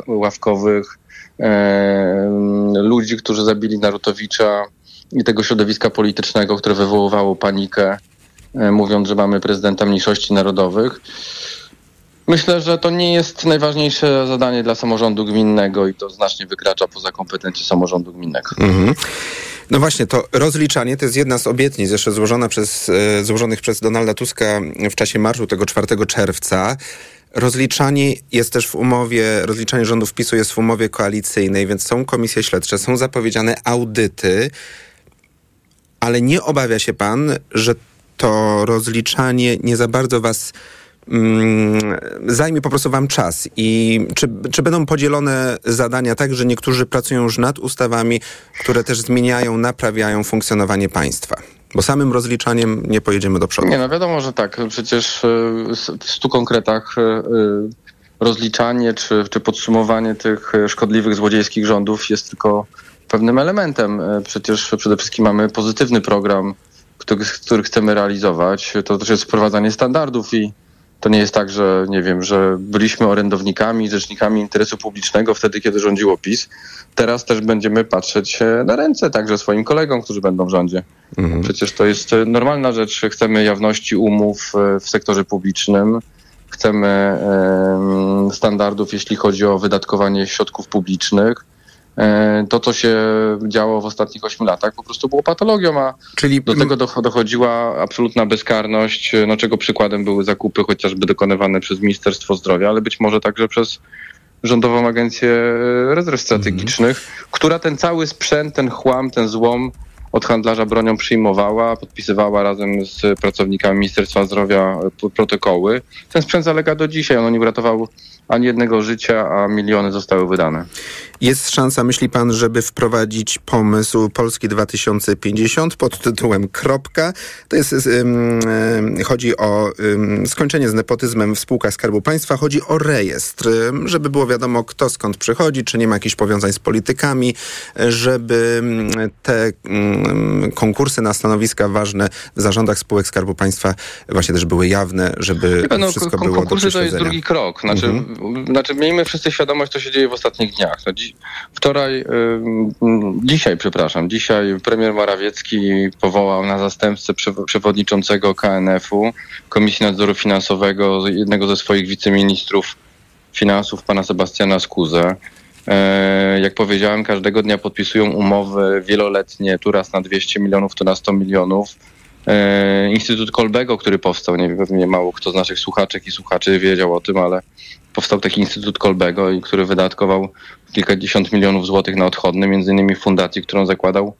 S15: ławkowych, e, ludzi, którzy zabili Narutowicza i tego środowiska politycznego, które wywoływało panikę, e, mówiąc, że mamy prezydenta mniejszości narodowych. Myślę, że to nie jest najważniejsze zadanie dla samorządu gminnego i to znacznie wykracza poza kompetencje samorządu gminnego.
S4: Mhm. No właśnie, to rozliczanie to jest jedna z obietnic jeszcze złożona przez, e, złożonych przez Donalda Tuska w czasie marszu tego 4 czerwca. Rozliczanie jest też w umowie, rozliczanie rządów PiSu jest w umowie koalicyjnej, więc są komisje śledcze, są zapowiedziane audyty, ale nie obawia się pan, że to rozliczanie nie za bardzo was zajmie po prostu wam czas i czy, czy będą podzielone zadania tak, że niektórzy pracują już nad ustawami, które też zmieniają, naprawiają funkcjonowanie państwa? Bo samym rozliczaniem nie pojedziemy do przodu.
S15: Nie, no wiadomo, że tak. Przecież s- w stu konkretach y, y, rozliczanie czy, czy podsumowanie tych szkodliwych, złodziejskich rządów jest tylko pewnym elementem. Przecież przede wszystkim mamy pozytywny program, który, który chcemy realizować. To też jest wprowadzanie standardów i to nie jest tak, że nie wiem, że byliśmy orędownikami, rzecznikami interesu publicznego wtedy, kiedy rządziło PiS. Teraz też będziemy patrzeć na ręce także swoim kolegom, którzy będą w rządzie. Przecież to jest e, normalna rzecz. Chcemy jawności umów e, w sektorze publicznym. Chcemy em, standardów, jeśli chodzi o wydatkowanie środków publicznych. E, To, co się działo w ostatnich ośmiu latach, po prostu było patologią, a
S4: Czyli
S15: do tego doch- dochodziła absolutna bezkarność, e, no czego przykładem były zakupy chociażby dokonywane przez Ministerstwo Zdrowia, ale być może także przez Rządową Agencję Rezerw Strategicznych, która ten cały sprzęt, ten chłam, ten złom od handlarza bronią przyjmowała, podpisywała razem z pracownikami Ministerstwa Zdrowia e, protokoły. Ten sprzęt zalega do dzisiaj. On nie uratował ani jednego życia, a miliony zostały wydane.
S4: Jest szansa, myśli pan, żeby wprowadzić pomysł Polski 2050 pod tytułem Kropka. To jest, chodzi o skończenie z nepotyzmem w spółkach Skarbu Państwa. Chodzi o rejestr, żeby było wiadomo, kto skąd przychodzi, czy nie ma jakichś powiązań z politykami, żeby te konkursy na stanowiska ważne w zarządach spółek Skarbu Państwa właśnie też były jawne, żeby
S15: pan, no,
S4: wszystko
S15: kon-
S4: było do
S15: to jest drugi krok. Znaczy,
S4: Mhm.
S15: znaczy miejmy wszyscy świadomość, co się dzieje w ostatnich dniach. No, wczoraj, ym, dzisiaj, przepraszam, dzisiaj premier Morawiecki powołał na zastępcę przew- przewodniczącego KNF-u, Komisji Nadzoru Finansowego, jednego ze swoich wiceministrów finansów, pana Sebastiana Skuzę. E, Jak powiedziałem, każdego dnia podpisują umowy wieloletnie, tu raz na 200 milionów, tu na 100 milionów. E, Instytut Kolbego, który powstał, nie wiem, pewnie mało kto z naszych słuchaczek i słuchaczy wiedział o tym, ale powstał taki Instytut Kolbego, który wydatkował kilkadziesiąt milionów złotych na odchodne, między innymi fundacji, którą zakładał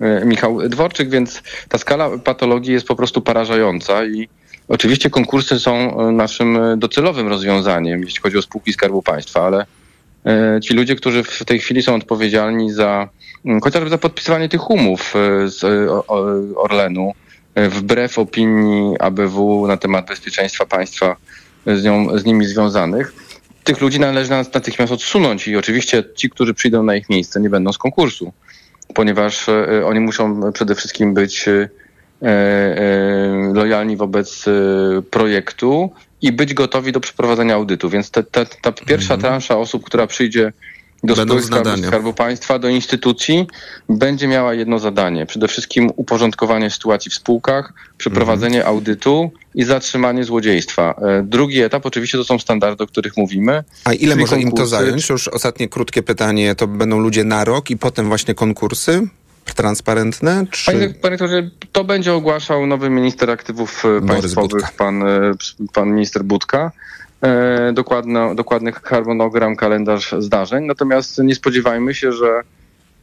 S15: e, Michał Dworczyk, więc ta skala patologii jest po prostu porażająca i oczywiście konkursy są e, naszym e, docelowym rozwiązaniem, jeśli chodzi o spółki Skarbu Państwa, ale ci ludzie, którzy w tej chwili są odpowiedzialni za mm, chociażby za podpisywanie tych umów z Orlenu, wbrew opinii ABW na temat bezpieczeństwa państwa z, nią, z nimi związanych, tych ludzi należy natychmiast odsunąć i oczywiście ci, którzy przyjdą na ich miejsce, nie będą z konkursu, ponieważ e, oni muszą przede wszystkim być e, e, lojalni wobec e, projektu i być gotowi do przeprowadzenia audytu. Więc te, te, ta pierwsza transza osób, która przyjdzie do
S4: Będą
S15: spółek Skarbu, Państwa, do instytucji, będzie miała jedno zadanie. Przede wszystkim uporządkowanie sytuacji w spółkach, przeprowadzenie audytu i zatrzymanie złodziejstwa. E, Drugi etap oczywiście to są standardy, o których mówimy.
S4: A ile może im to
S15: konkursy.
S4: zająć? Już ostatnie krótkie pytanie, to będą ludzie na rok i potem właśnie konkursy transparentne? Czy...
S15: Panie, doktorze, to będzie ogłaszał nowy minister aktywów państwowych, pan, e, pan minister Budka. E, dokładno, dokładnych harmonogram, kalendarz zdarzeń. Natomiast nie spodziewajmy się, że,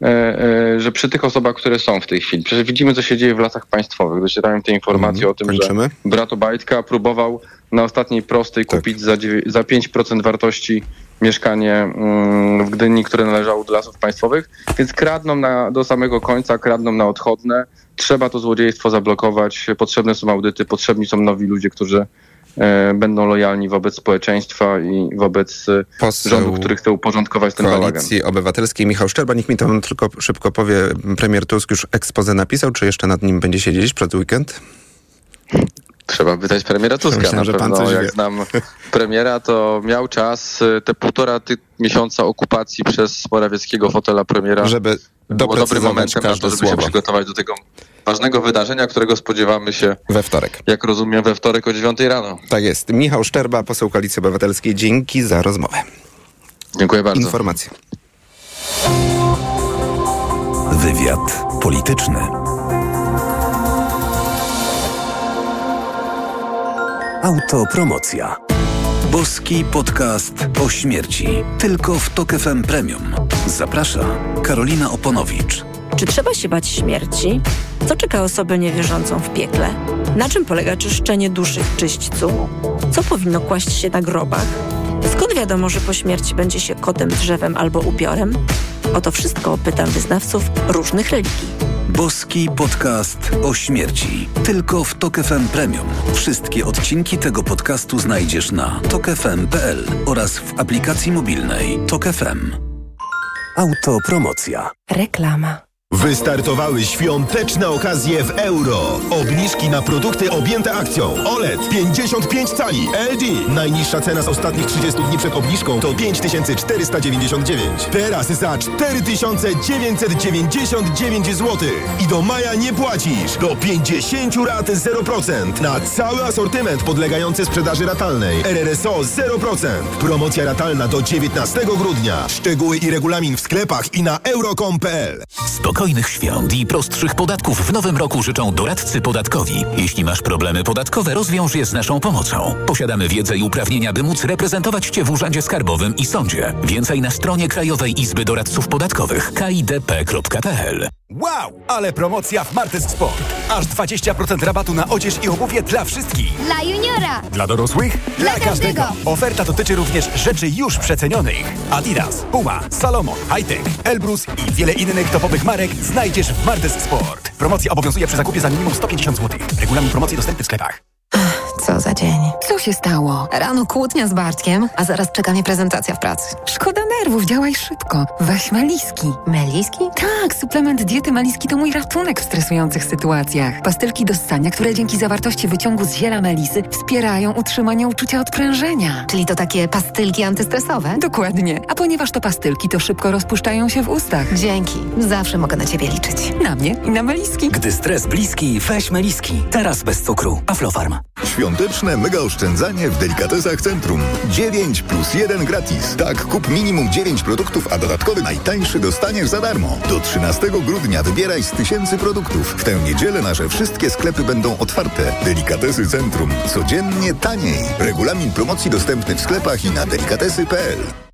S15: e, e, że przy tych osobach, które są w tej chwili, przecież widzimy, co się dzieje w lasach państwowych. Docierają te informacje o tym,
S4: kończymy.
S15: że brat Obajtka próbował na ostatniej prostej kupić za, za 5% wartości mieszkanie mm, w Gdyni, które należało do lasów państwowych, więc kradną na, do samego końca, kradną na odchodne. Trzeba to złodziejstwo zablokować. Potrzebne są audyty, potrzebni są nowi ludzie, którzy będą lojalni wobec społeczeństwa i wobec e,
S4: Poseł
S15: rządu, który chce uporządkować ten bałagan.
S4: Koalicji Obywatelskiej Michał Szczerba. Niech mi to tylko szybko powie. Premier Tusk już ekspozę napisał, czy jeszcze nad nim będzie siedzieć przed weekend?
S15: Trzeba pytać premiera Tuska.
S4: Myślałem,
S15: na
S4: że pan
S15: pewno,
S4: coś
S15: jak
S4: wie.
S15: znam premiera, to miał czas y, te półtora ty- miesiąca okupacji przez Morawieckiego fotela premiera.
S4: Żeby
S15: było dobrym momentem na to, żeby
S4: słowo.
S15: się przygotować do tego ważnego wydarzenia, którego spodziewamy się,
S4: We wtorek.
S15: jak rozumiem, we wtorek o 9 rano.
S4: Tak jest. Michał Szczerba, poseł Koalicji Obywatelskiej. Dzięki za rozmowę.
S15: Dziękuję bardzo.
S4: Informacje.
S2: Wywiad polityczny. Autopromocja. Boski podcast o śmierci. Tylko w Tok FM Premium. Zaprasza Karolina Oponowicz.
S16: Czy trzeba się bać śmierci? Co czeka osobę niewierzącą w piekle? Na czym polega czyszczenie duszy w czyśćcu? Co powinno kłaść się na grobach? Skąd wiadomo, że po śmierci będzie się kotem, drzewem albo upiorem? O to wszystko pytam wyznawców różnych religii.
S2: Boski podcast o śmierci. Tylko w Tok FM Premium. Wszystkie odcinki tego podcastu znajdziesz na tokefm.pl oraz w aplikacji mobilnej Tok FM. Autopromocja.
S16: Reklama.
S7: Wystartowały świąteczne okazje w euro. Obniżki na produkty objęte akcją. OLED 55 cali LG. Najniższa cena z ostatnich 30 dni przed obniżką to 5499. Teraz za 4999 zł. I do maja nie płacisz. Do 50 rat 0%. Na cały asortyment podlegający sprzedaży ratalnej. RRSO 0%. Promocja ratalna do 19 grudnia. Szczegóły i regulamin w sklepach i na euro.com.pl.
S17: Spokojnych świąt i prostszych podatków w nowym roku życzą doradcy podatkowi. Jeśli masz problemy podatkowe, rozwiąż je z naszą pomocą. Posiadamy wiedzę i uprawnienia, by móc reprezentować Cię w Urzędzie Skarbowym i Sądzie. Więcej na stronie Krajowej Izby Doradców Podatkowych kidp.pl
S18: Wow, ale promocja w Martes Sport. Aż 20% rabatu na odzież i obuwie dla wszystkich.
S19: Dla juniora!
S18: Dla dorosłych?
S19: Dla każdego.
S18: Oferta dotyczy również rzeczy już przecenionych. Adidas, Puma, Salomon, Hightech, Elbrus i wiele innych topowych marek znajdziesz w Martes Sport. Promocja obowiązuje przy zakupie za minimum 150 zł. Regulamin promocji dostępny w sklepach.
S20: Co za dzień. Co się stało? Rano kłótnia z Bartkiem, a zaraz czeka mnie prezentacja w pracy. Szkoda nerwów, działaj szybko. Weź Meliski. Meliski? Tak, suplement diety Meliski to mój ratunek w stresujących sytuacjach. Pastylki do ssania, które dzięki zawartości wyciągu z ziela melisy wspierają utrzymanie uczucia odprężenia. Czyli to takie pastylki antystresowe? Dokładnie. A ponieważ to pastylki, to szybko rozpuszczają się w ustach. Dzięki. Zawsze mogę na ciebie liczyć. Na mnie i na Meliski.
S14: Gdy stres bliski, weź Meliski. Teraz bez cukru. Aflofarm.
S21: Świąteczne mega oszczędzanie w Delikatesach Centrum. 9 plus 1 gratis. Tak, kup minimum 9 produktów, a dodatkowy najtańszy dostaniesz za darmo. Do 13 grudnia wybieraj z tysięcy produktów. W tę niedzielę nasze wszystkie sklepy będą otwarte. Delikatesy Centrum. Codziennie taniej. Regulamin promocji dostępny w sklepach i na delikatesy.pl.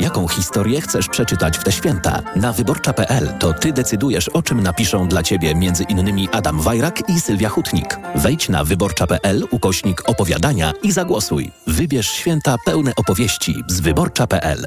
S9: Jaką historię chcesz przeczytać w te święta? Na wyborcza.pl to ty decydujesz, o czym napiszą dla ciebie między innymi Adam Wajrak i Sylwia Hutnik. Wejdź na wyborcza.pl ukośnik opowiadania i zagłosuj. Wybierz święta pełne opowieści z wyborcza.pl.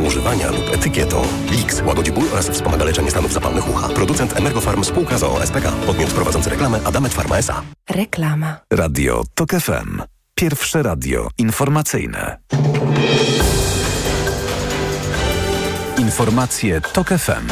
S22: używania lub etykietą. Lix. Łagodzi ból oraz wspomaga leczenie stanów zapalnych ucha. Producent Emergofarm spółka z OSPK. Podmiot prowadzący reklamę Adamet Pharma S.A.
S23: Reklama.
S2: Radio TOK FM. Pierwsze radio informacyjne. Informacje TOK FM.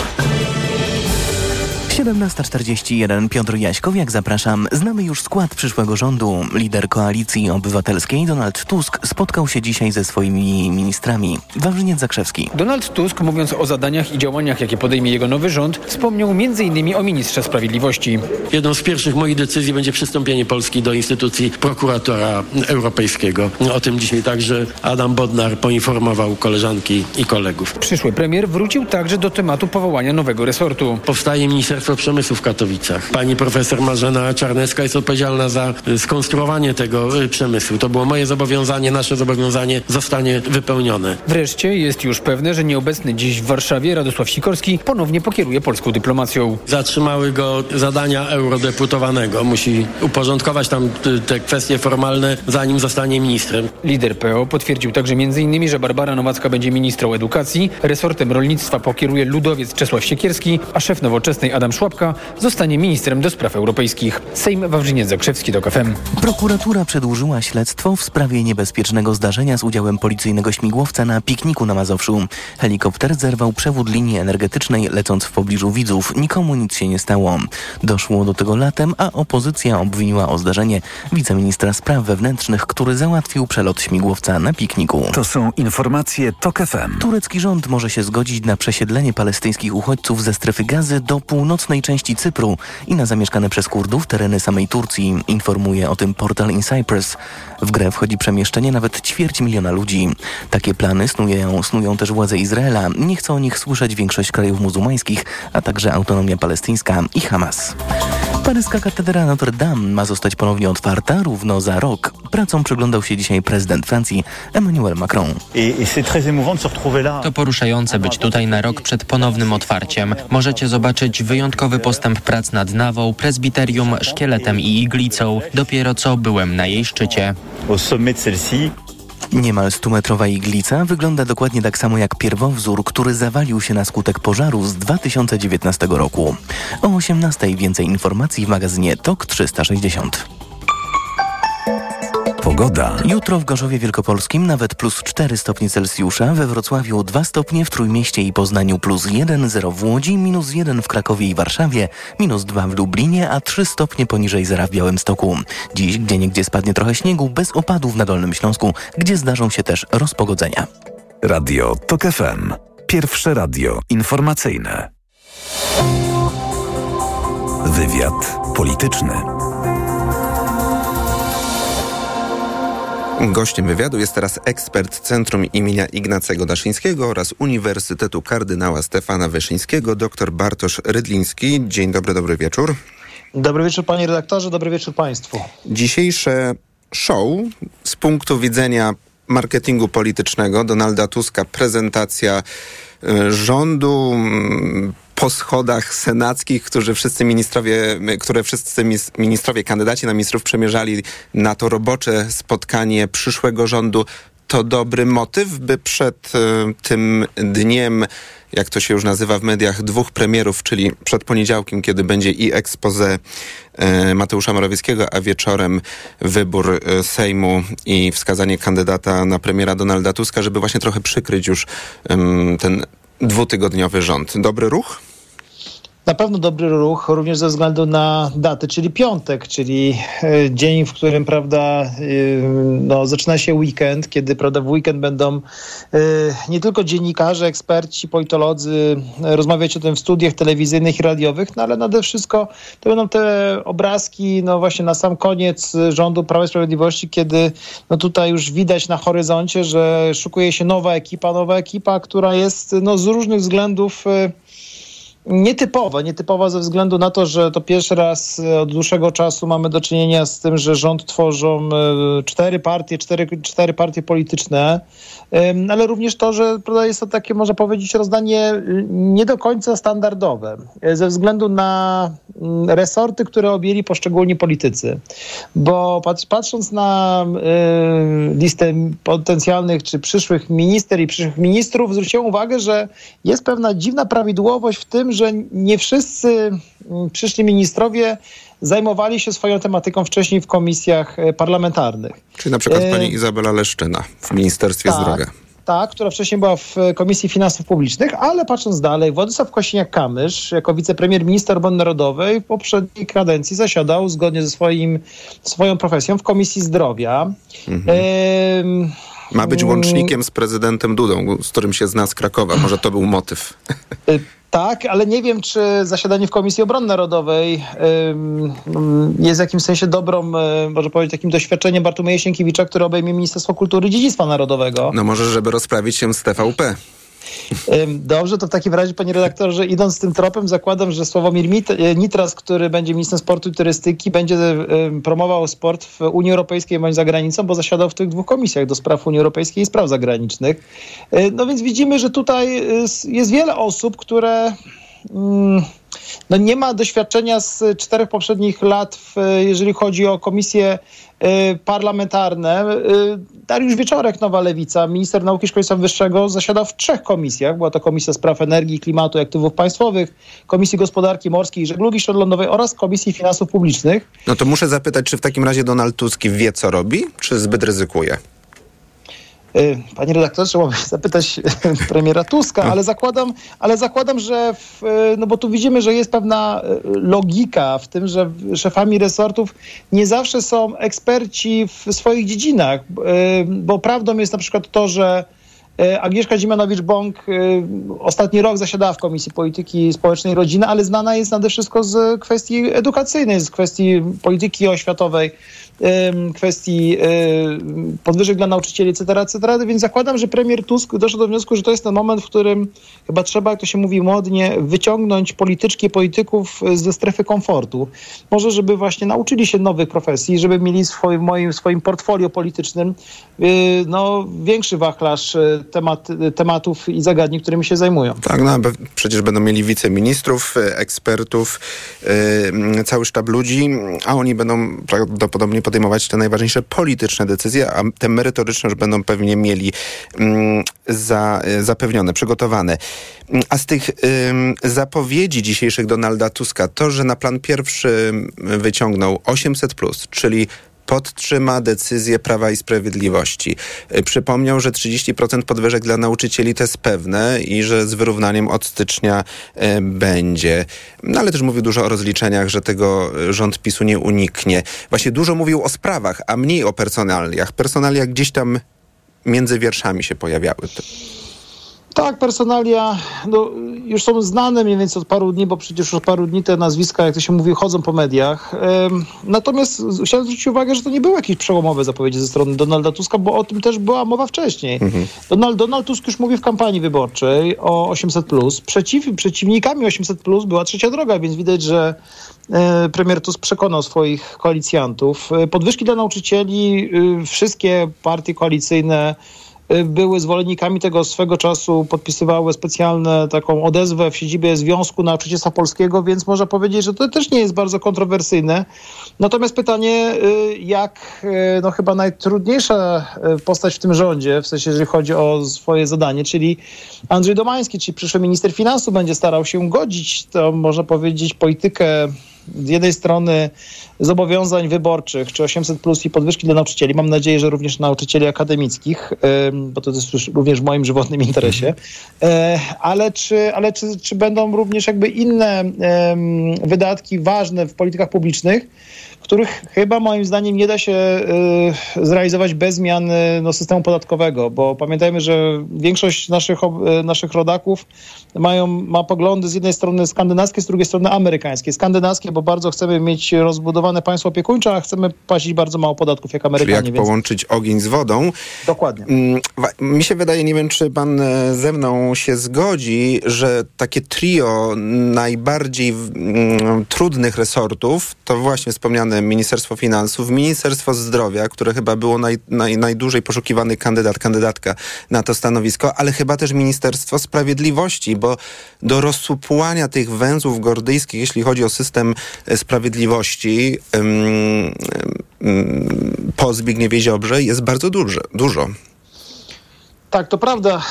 S3: 17.41 Piotr Jaśkowiak, zapraszam. Znamy już skład przyszłego rządu. Lider Koalicji Obywatelskiej Donald Tusk spotkał się dzisiaj ze swoimi ministrami. Wawrzyniec Zakrzewski.
S19: Donald Tusk, mówiąc o zadaniach i działaniach, jakie podejmie jego nowy rząd, wspomniał m.in. o ministrze sprawiedliwości.
S24: Jedną z pierwszych moich decyzji będzie przystąpienie Polski do instytucji prokuratora europejskiego. O tym dzisiaj także Adam Bodnar poinformował koleżanki i kolegów.
S19: Przyszły premier wrócił także do tematu powołania nowego resortu.
S24: Powstaje Ministerstwo Przemysłu w Katowicach. Pani profesor Marzena Czarnecka jest odpowiedzialna za y, skonstruowanie tego y, przemysłu. To było moje zobowiązanie, nasze zobowiązanie zostanie wypełnione.
S19: Wreszcie jest już pewne, że nieobecny dziś w Warszawie Radosław Sikorski ponownie pokieruje polską dyplomacją.
S24: Zatrzymały go zadania eurodeputowanego. Musi uporządkować tam y, te kwestie formalne, zanim zostanie ministrem.
S19: Lider PO potwierdził także m.in., że Barbara Nowacka będzie ministrą edukacji, resortem rolnictwa pokieruje ludowiec Czesław Siekierski, a szef nowoczesnej Adam Szłapka zostanie ministrem do spraw europejskich. Sejm Wawrzyniec Zakrzewski do KFM.
S3: Prokuratura przedłużyła śledztwo w sprawie niebezpiecznego zdarzenia z udziałem policyjnego śmigłowca na pikniku na Mazowszu. Helikopter zerwał przewód linii energetycznej lecąc w pobliżu widzów. Nikomu nic się nie stało. Doszło do tego latem, a opozycja obwiniła o zdarzenie wiceministra spraw wewnętrznych, który załatwił przelot śmigłowca na pikniku.
S2: To są informacje TOK FM.
S3: Turecki rząd może się zgodzić na przesiedlenie palestyńskich uchodźców ze strefy gazy do północnej części Cypru i na zamieszkane przez Kurdów tereny samej Turcji, informuje o tym portal In Cyprus. W grę wchodzi przemieszczenie nawet ćwierć miliona ludzi. Takie plany snują, snują też władze Izraela. Nie chce o nich słyszeć większość krajów muzułmańskich, a także autonomia palestyńska i Hamas. Paryska katedra Notre Dame ma zostać ponownie otwarta równo za rok. Pracom przyglądał się dzisiaj prezydent Francji Emmanuel Macron.
S6: To poruszające być tutaj na rok przed ponownym otwarciem. Możecie zobaczyć wyjątkowy postęp prac nad nawą, prezbiterium, szkieletem i iglicą. Dopiero co byłem na jej szczycie.
S3: Niemal 100-metrowa iglica wygląda dokładnie tak samo jak pierwowzór, który zawalił się na skutek pożaru z 2019 roku. O 18 więcej informacji w magazynie TOK 360.
S2: Pogoda.
S3: Jutro w Gorzowie Wielkopolskim nawet plus 4 stopnie Celsjusza, we Wrocławiu 2 stopnie, w Trójmieście i Poznaniu plus 1, 0 w Łodzi, minus 1 w Krakowie i Warszawie, minus 2 w Lublinie, a 3 stopnie poniżej zera w Białymstoku. Dziś gdzieniegdzie spadnie trochę śniegu, bez opadów na Dolnym Śląsku, gdzie zdarzą się też rozpogodzenia.
S2: Radio TOK FM. Pierwsze radio informacyjne. Wywiad polityczny.
S4: Gościem wywiadu jest teraz ekspert Centrum imienia Ignacego Daszyńskiego oraz Uniwersytetu Kardynała Stefana Wyszyńskiego, dr Bartosz Rydliński. Dzień dobry, dobry wieczór.
S25: Dobry wieczór panie redaktorze, dobry wieczór państwu.
S4: Dzisiejsze show z punktu widzenia marketingu politycznego Donalda Tuska, prezentacja y, rządu, mm, po schodach senackich, którzy wszyscy ministrowie, które wszyscy ministrowie, kandydaci na ministrów przemierzali na to robocze spotkanie przyszłego rządu. To dobry motyw, by przed y, tym dniem, jak to się już nazywa w mediach, dwóch premierów, czyli przed poniedziałkiem, kiedy będzie i expose y, Mateusza Morawieckiego, a wieczorem wybór y, Sejmu i wskazanie kandydata na premiera Donalda Tuska, żeby właśnie trochę przykryć już ten dwutygodniowy rząd. Dobry ruch?
S25: Na pewno dobry ruch, również ze względu na datę, czyli piątek, czyli e, dzień, w którym prawda, e, no, zaczyna się weekend, kiedy prawda, w weekend będą e, nie tylko dziennikarze, eksperci, politolodzy rozmawiać o tym w studiach telewizyjnych i radiowych, no ale nade wszystko to będą te obrazki, no właśnie na sam koniec rządu Prawa i Sprawiedliwości, kiedy no tutaj już widać na horyzoncie, że szukuje się nowa ekipa, nowa ekipa, która jest no, z różnych względów nietypowa. Nietypowa ze względu na to, że to pierwszy raz od dłuższego czasu mamy do czynienia z tym, że rząd tworzą e, cztery partie, cztery, cztery partie polityczne, ale również to, że jest to takie, można powiedzieć, rozdanie y, nie do końca standardowe, e, ze względu na mm, resorty, które objęli poszczególni politycy. Bo patrz, patrząc na listę potencjalnych czy przyszłych minister i przyszłych ministrów, zwróciłem uwagę, że jest pewna dziwna prawidłowość w tym, że nie wszyscy mm, przyszli ministrowie zajmowali się swoją tematyką wcześniej w komisjach e, parlamentarnych.
S4: Czyli na przykład
S25: E,
S4: pani Izabela Leszczyna w Ministerstwie
S25: tak.
S4: Zdrowia.
S25: Tak, która wcześniej była w e, Komisji Finansów Publicznych, ale patrząc dalej, Władysław Kosiniak-Kamysz jako wicepremier minister obrony narodowej w poprzedniej kadencji zasiadał zgodnie ze swoim, swoją profesją w Komisji Zdrowia. Em,
S4: Ma być łącznikiem z prezydentem Dudą, z którym się zna z Krakowa. Może to był motyw.
S25: Y, Tak, ale nie wiem, czy zasiadanie w Komisji Obrony Narodowej ym, jest w jakimś sensie dobrą, y, może powiedzieć, takim doświadczeniem Bartłomieja Sienkiewicza, który obejmie Ministerstwo Kultury i Dziedzictwa Narodowego.
S4: No może, żeby rozprawić się z TVP.
S25: Dobrze, to w takim razie, panie redaktorze, idąc tym tropem, zakładam, że Sławomir e, Nitras, który będzie ministrem sportu i turystyki, będzie promował sport w Unii Europejskiej bądź za granicą, bo zasiadał w tych dwóch komisjach do spraw Unii Europejskiej i spraw zagranicznych. Y, No więc widzimy, że tutaj s- jest wiele osób, które no nie ma doświadczenia z czterech poprzednich lat, w, jeżeli chodzi o komisje y, parlamentarne. Y, Dariusz Wieczorek, Nowa Lewica, minister nauki i szkolnictwa wyższego, zasiadał w trzech komisjach. Była to Komisja Spraw Energii, Klimatu i Aktywów Państwowych, Komisji Gospodarki Morskiej i Żeglugi Śródlądowej oraz Komisji Finansów Publicznych.
S4: No to muszę zapytać, czy w takim razie Donald Tusk wie, co robi, czy zbyt ryzykuje?
S25: Y, Panie redaktorze, trzeba by zapytać premiera Tuska, ale zakładam, ale zakładam, że w, y, no bo tu widzimy, że jest pewna y, logika w tym, że szefami resortów nie zawsze są eksperci w swoich dziedzinach, bo prawdą jest na przykład to, że Agnieszka Dziemianowicz-Bąk ostatni rok zasiadała w Komisji Polityki Społecznej i Rodziny, ale znana jest nade wszystko z kwestii edukacyjnej, z kwestii polityki oświatowej, kwestii podwyżek dla nauczycieli, etc., etc., więc zakładam, że premier Tusk doszedł do wniosku, że to jest ten moment, w którym chyba trzeba, jak to się mówi modnie, wyciągnąć polityczki polityków ze strefy komfortu. Może, żeby właśnie nauczyli się nowych profesji, żeby mieli swoim, moim, swoim portfolio politycznym y, no, większy wachlarz y, temat, tematów i zagadnień, którymi się zajmują.
S4: Tak, no przecież będą mieli wiceministrów, e, ekspertów, e, cały sztab ludzi, a oni będą prawdopodobnie podejmować te najważniejsze polityczne decyzje, a te merytoryczne już będą pewnie mieli mm, za, e, zapewnione, przygotowane. Mm, A z tych zapowiedzi dzisiejszych Donalda Tuska, to, że na plan pierwszy mm, wyciągnął 800, czyli podtrzyma decyzję Prawa i Sprawiedliwości. Y, Przypomniał, że 30% podwyżek dla nauczycieli to jest pewne i że z wyrównaniem od stycznia y, będzie. No ale też mówił dużo o rozliczeniach, że tego y, rząd PiSu nie uniknie. Właśnie dużo mówił o sprawach, a mniej o personaliach. Personalia gdzieś tam między wierszami się pojawiały.
S25: Tak, personalia no, już są znane mniej więcej od paru dni, bo przecież od paru dni te nazwiska, jak to się mówi, chodzą po mediach. Natomiast chciałem zwrócić uwagę, że to nie były jakieś przełomowe zapowiedzi ze strony Donalda Tuska, bo o tym też była mowa wcześniej. Donald, Donald Tusk już mówi w kampanii wyborczej o 800+. Przeciw, przeciwnikami 800+, była trzecia droga, więc widać, że e, premier Tusk przekonał swoich koalicjantów. E, Podwyżki dla nauczycieli, e, wszystkie partie koalicyjne y, były zwolennikami tego swego czasu, podpisywały specjalne taką odezwę w siedzibie Związku Nauczycielstwa Polskiego, więc można powiedzieć, że to też nie jest bardzo kontrowersyjne. Natomiast pytanie, y, jak y, no chyba najtrudniejsza y, postać w tym rządzie, w sensie jeżeli chodzi o swoje zadanie, czyli Andrzej Domański, czyli przyszły minister finansów będzie starał się godzić, to można powiedzieć, politykę z jednej strony zobowiązań wyborczych, czy 800 plus i podwyżki dla nauczycieli. Mam nadzieję, że również nauczycieli akademickich, bo to jest również w moim żywotnym interesie. E, Ale czy, ale czy, czy będą również jakby inne wydatki ważne w politykach publicznych, których chyba moim zdaniem nie da się y, zrealizować bez zmiany no, systemu podatkowego, bo pamiętajmy, że większość naszych, y, naszych rodaków mają, ma poglądy z jednej strony skandynawskie, z drugiej strony amerykańskie. Skandynawskie, bo bardzo chcemy mieć rozbudowane państwo opiekuńcze, a chcemy płacić bardzo mało podatków jak
S4: Czyli
S25: Amerykanie.
S4: jak
S25: więc...
S4: połączyć ogień z wodą.
S25: Dokładnie.
S4: Mm, Mi się wydaje, nie wiem, czy pan e, ze mną się zgodzi, że takie trio najbardziej mm, trudnych resortów to właśnie wspomniane Ministerstwo Finansów, Ministerstwo Zdrowia, które chyba było naj, naj, najdłużej poszukiwany kandydat, kandydatka na to stanowisko, ale chyba też Ministerstwo Sprawiedliwości, bo do rozsupłania tych węzłów gordyjskich, jeśli chodzi o system e, sprawiedliwości ym, ym, po Zbigniewie Ziobrze jest bardzo duże, dużo.
S25: Tak, to prawda.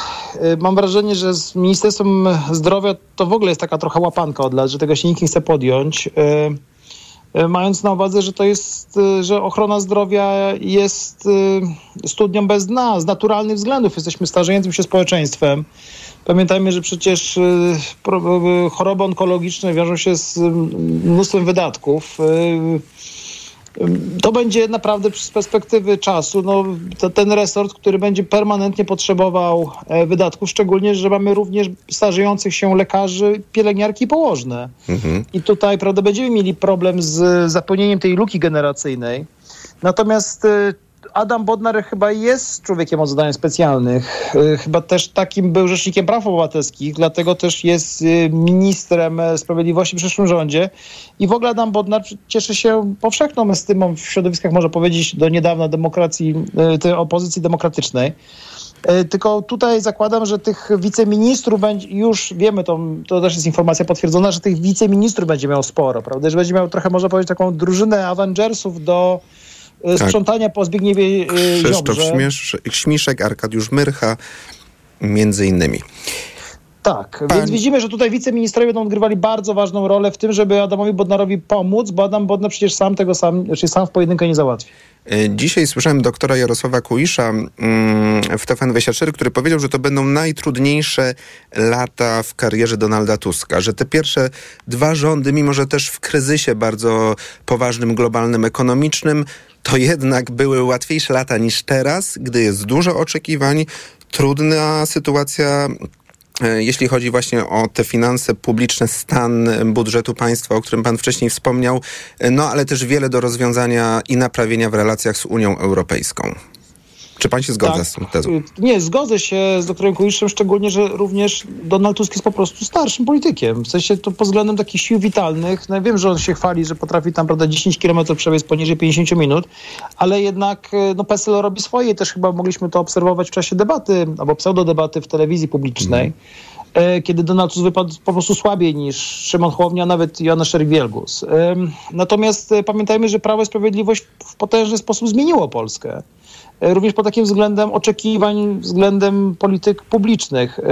S25: Y, Mam wrażenie, że z Ministerstwem Zdrowia to w ogóle jest taka trochę łapanka od lat, że tego się nikt nie chce podjąć. Y, Mając na uwadze, że to jest, y, że ochrona zdrowia jest y, studnią bez dna, z naturalnych względów. Jesteśmy starzejącym się społeczeństwem. Pamiętajmy, że przecież choroby onkologiczne wiążą się z mnóstwem wydatków. To będzie naprawdę z perspektywy czasu no, to ten resort, który będzie permanentnie potrzebował e, wydatków, szczególnie, że mamy również starzejących się lekarzy, pielęgniarki i położne. I tutaj prawda, będziemy mieli problem z zapełnieniem tej luki generacyjnej. Natomiast e, Adam Bodnar chyba jest człowiekiem od zadań specjalnych. E, Chyba też takim był rzecznikiem praw obywatelskich, dlatego też jest e, ministrem e, sprawiedliwości w przyszłym rządzie. I w ogóle Adam Bodnar cieszy się powszechną estymą w środowiskach, można powiedzieć, do niedawna demokracji, e, tej opozycji demokratycznej. Tylko tutaj zakładam, że tych wiceministrów będzie, już wiemy, to, to też jest informacja potwierdzona, że tych wiceministrów będzie miał sporo, prawda? Że będzie miał trochę, można powiedzieć, taką drużynę Avengersów do
S4: Tak.
S25: sprzątania po Zbigniewie e,
S4: Krzysztof
S25: Ziobrze.
S4: Śmiesz, Śmiszek, Arkadiusz Myrcha, między innymi.
S25: Tak, więc widzimy, że tutaj wiceministrowie będą odgrywali bardzo ważną rolę w tym, żeby Adamowi Bodnarowi pomóc, bo Adam Bodnar przecież sam tego sam, czyli sam w pojedynkę nie załatwi.
S4: E, Dzisiaj słyszałem doktora Jarosława Kuisza mm, w TFN24, który powiedział, że to będą najtrudniejsze lata w karierze Donalda Tuska, że te pierwsze dwa rządy, mimo że też w kryzysie bardzo poważnym, globalnym, ekonomicznym, to jednak były łatwiejsze lata niż teraz, gdy jest dużo oczekiwań, trudna sytuacja Jeśli chodzi właśnie o te finanse publiczne, stan budżetu państwa, o którym pan wcześniej wspomniał, e, no ale też wiele do rozwiązania i naprawienia w relacjach z Unią Europejską. Czy pan się zgadza
S25: Tak.
S4: z tą tezą?
S25: Nie, zgodzę się z doktorem Kuiszem, szczególnie, że również Donald Tusk jest po prostu starszym politykiem. W sensie to pod względem takich sił witalnych. No wiem, że on się chwali, że potrafi tam prawda, 10 km przebiec poniżej 50 minut, ale jednak y, no, PSL robi swoje. Też chyba mogliśmy to obserwować w czasie debaty, albo pseudodebaty w telewizji publicznej. e, Kiedy Donald Tusk wypadł po prostu słabiej niż Szymon Hołownia, nawet Joanna Szerik-Wielgus. Ym, Natomiast e, pamiętajmy, że Prawo i Sprawiedliwość w potężny sposób zmieniło Polskę e, również pod takim względem oczekiwań, względem polityk publicznych. E,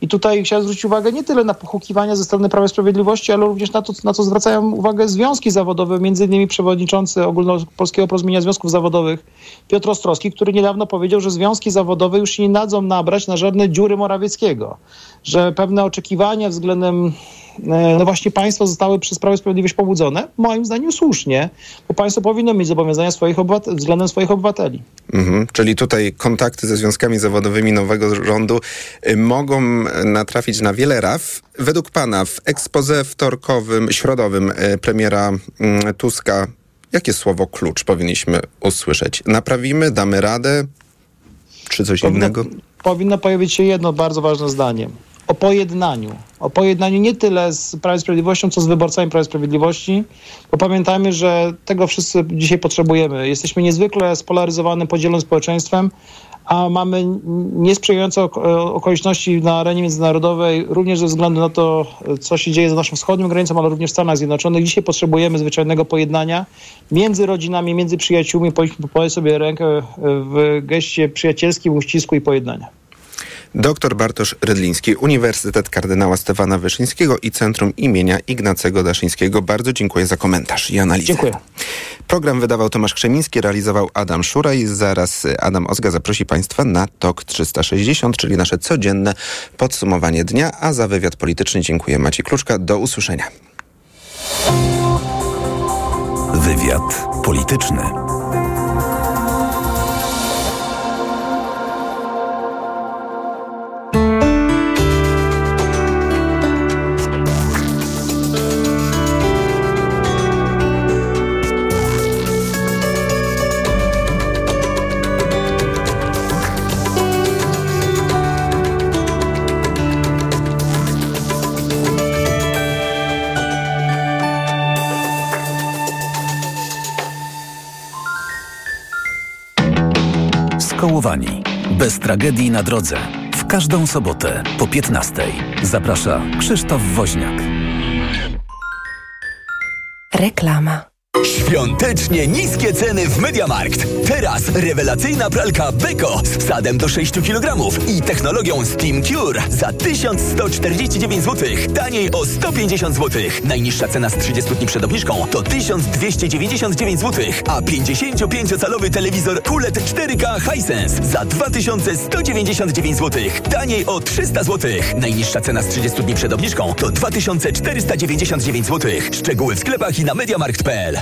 S25: I tutaj chciałem zwrócić uwagę nie tyle na pochukiwania ze strony Prawa i Sprawiedliwości, ale również na to, na co zwracają uwagę związki zawodowe, między innymi przewodniczący Ogólnopolskiego Porozumienia Związków Zawodowych Piotr Ostrowski, który niedawno powiedział, że związki zawodowe już nie dadzą nabrać na żadne dziury Morawieckiego, że pewne oczekiwania względem e, no właśnie państwo zostały przez Prawo i Sprawiedliwość pobudzone, moim zdaniem słusznie, bo państwo powinno mieć zobowiązania swoich obywatel- względem swoich obywateli.
S4: Mhm. Czyli tutaj kontakty ze związkami zawodowymi nowego rządu y, mogą y, natrafić na wiele raf. Według pana w ekspoze wtorkowym, środowym y, premiera mm, Tuska, jakie słowo klucz powinniśmy usłyszeć? Naprawimy, damy radę, czy coś innego?
S25: powinno pojawić się jedno bardzo ważne zdanie. O pojednaniu. O pojednaniu nie tyle z Prawem i Sprawiedliwością, co z wyborcami Prawa i Sprawiedliwości, bo pamiętajmy, że tego wszyscy dzisiaj potrzebujemy. Jesteśmy niezwykle spolaryzowanym, podzielonym społeczeństwem, a mamy niesprzyjające ok- okoliczności na arenie międzynarodowej, również ze względu na to, co się dzieje za naszą wschodnią granicą, ale również w Stanach Zjednoczonych. Dzisiaj potrzebujemy zwyczajnego pojednania między rodzinami, między przyjaciółmi. Powinniśmy sobie rękę w geście przyjacielskim, uścisku i pojednania.
S4: Doktor Bartosz Rydliński, Uniwersytet Kardynała Stefana Wyszyńskiego i Centrum imienia Ignacego Daszyńskiego. Bardzo dziękuję za komentarz i analizę.
S25: Dziękuję.
S4: Program wydawał Tomasz Krzemiński, realizował Adam Szuraj. Zaraz y, Adam Ozga zaprosi Państwa na TOK 360, czyli nasze codzienne podsumowanie dnia, a za wywiad polityczny dziękuję Maciej Kluczka. Do usłyszenia.
S26: Wywiad polityczny.
S2: Skołowani. Bez tragedii na drodze. W każdą sobotę po 15. Zaprasza Krzysztof Woźniak.
S23: Reklama.
S14: Świątecznie niskie ceny w Mediamarkt. Teraz rewelacyjna pralka Beko z wsadem do 6 kg i technologią Steam Cure za 1149 zł. Taniej o 150 zł. Najniższa cena z 30 dni przed obniżką to 1299 zł, a 55-calowy telewizor QLED 4K Hisense za 2199 zł. Taniej o 300 zł. Najniższa cena z 30 dni przed obniżką to 2499 zł. Szczegóły w sklepach i na mediamarkt.pl.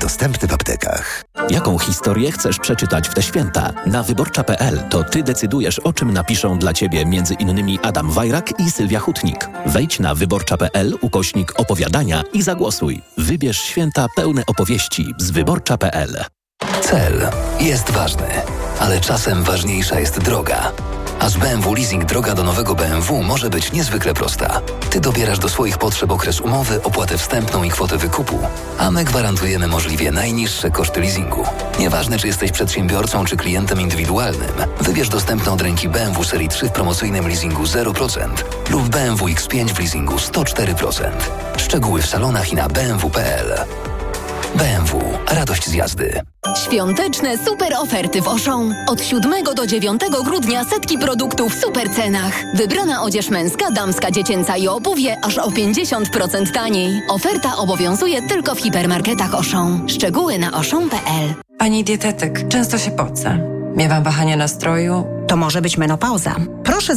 S27: Dostępny w aptekach.
S9: Jaką historię chcesz przeczytać w te święta? Na wyborcza.pl to ty decydujesz, o czym napiszą dla ciebie między innymi Adam Wajrak i Sylwia Hutnik. Wejdź na wyborcza.pl ukośnik opowiadania i zagłosuj. Wybierz święta pełne opowieści z wyborcza.pl.
S28: Cel jest ważny, ale czasem ważniejsza jest droga. A z BMW Leasing droga do nowego BMW może być niezwykle prosta. Ty dobierasz do swoich potrzeb okres umowy, opłatę wstępną i kwotę wykupu, a my gwarantujemy możliwie najniższe koszty leasingu. Nieważne, czy jesteś przedsiębiorcą, czy klientem indywidualnym, wybierz dostępne od ręki BMW Serii 3 w promocyjnym leasingu 0% lub BMW X5 w leasingu 104%. Szczegóły w salonach i na bmw.pl. BMW. Radość z jazdy.
S13: Świąteczne super oferty w Auchan. Od 7 do 9 grudnia setki produktów w super cenach. Wybrana odzież męska, damska, dziecięca i obuwie aż o 50% taniej. Oferta obowiązuje tylko w hipermarketach Auchan. Szczegóły na auchan.pl.
S29: Pani dietetyk, często się pocę. Miewam wahania nastroju.
S30: To może być menopauza. Proszę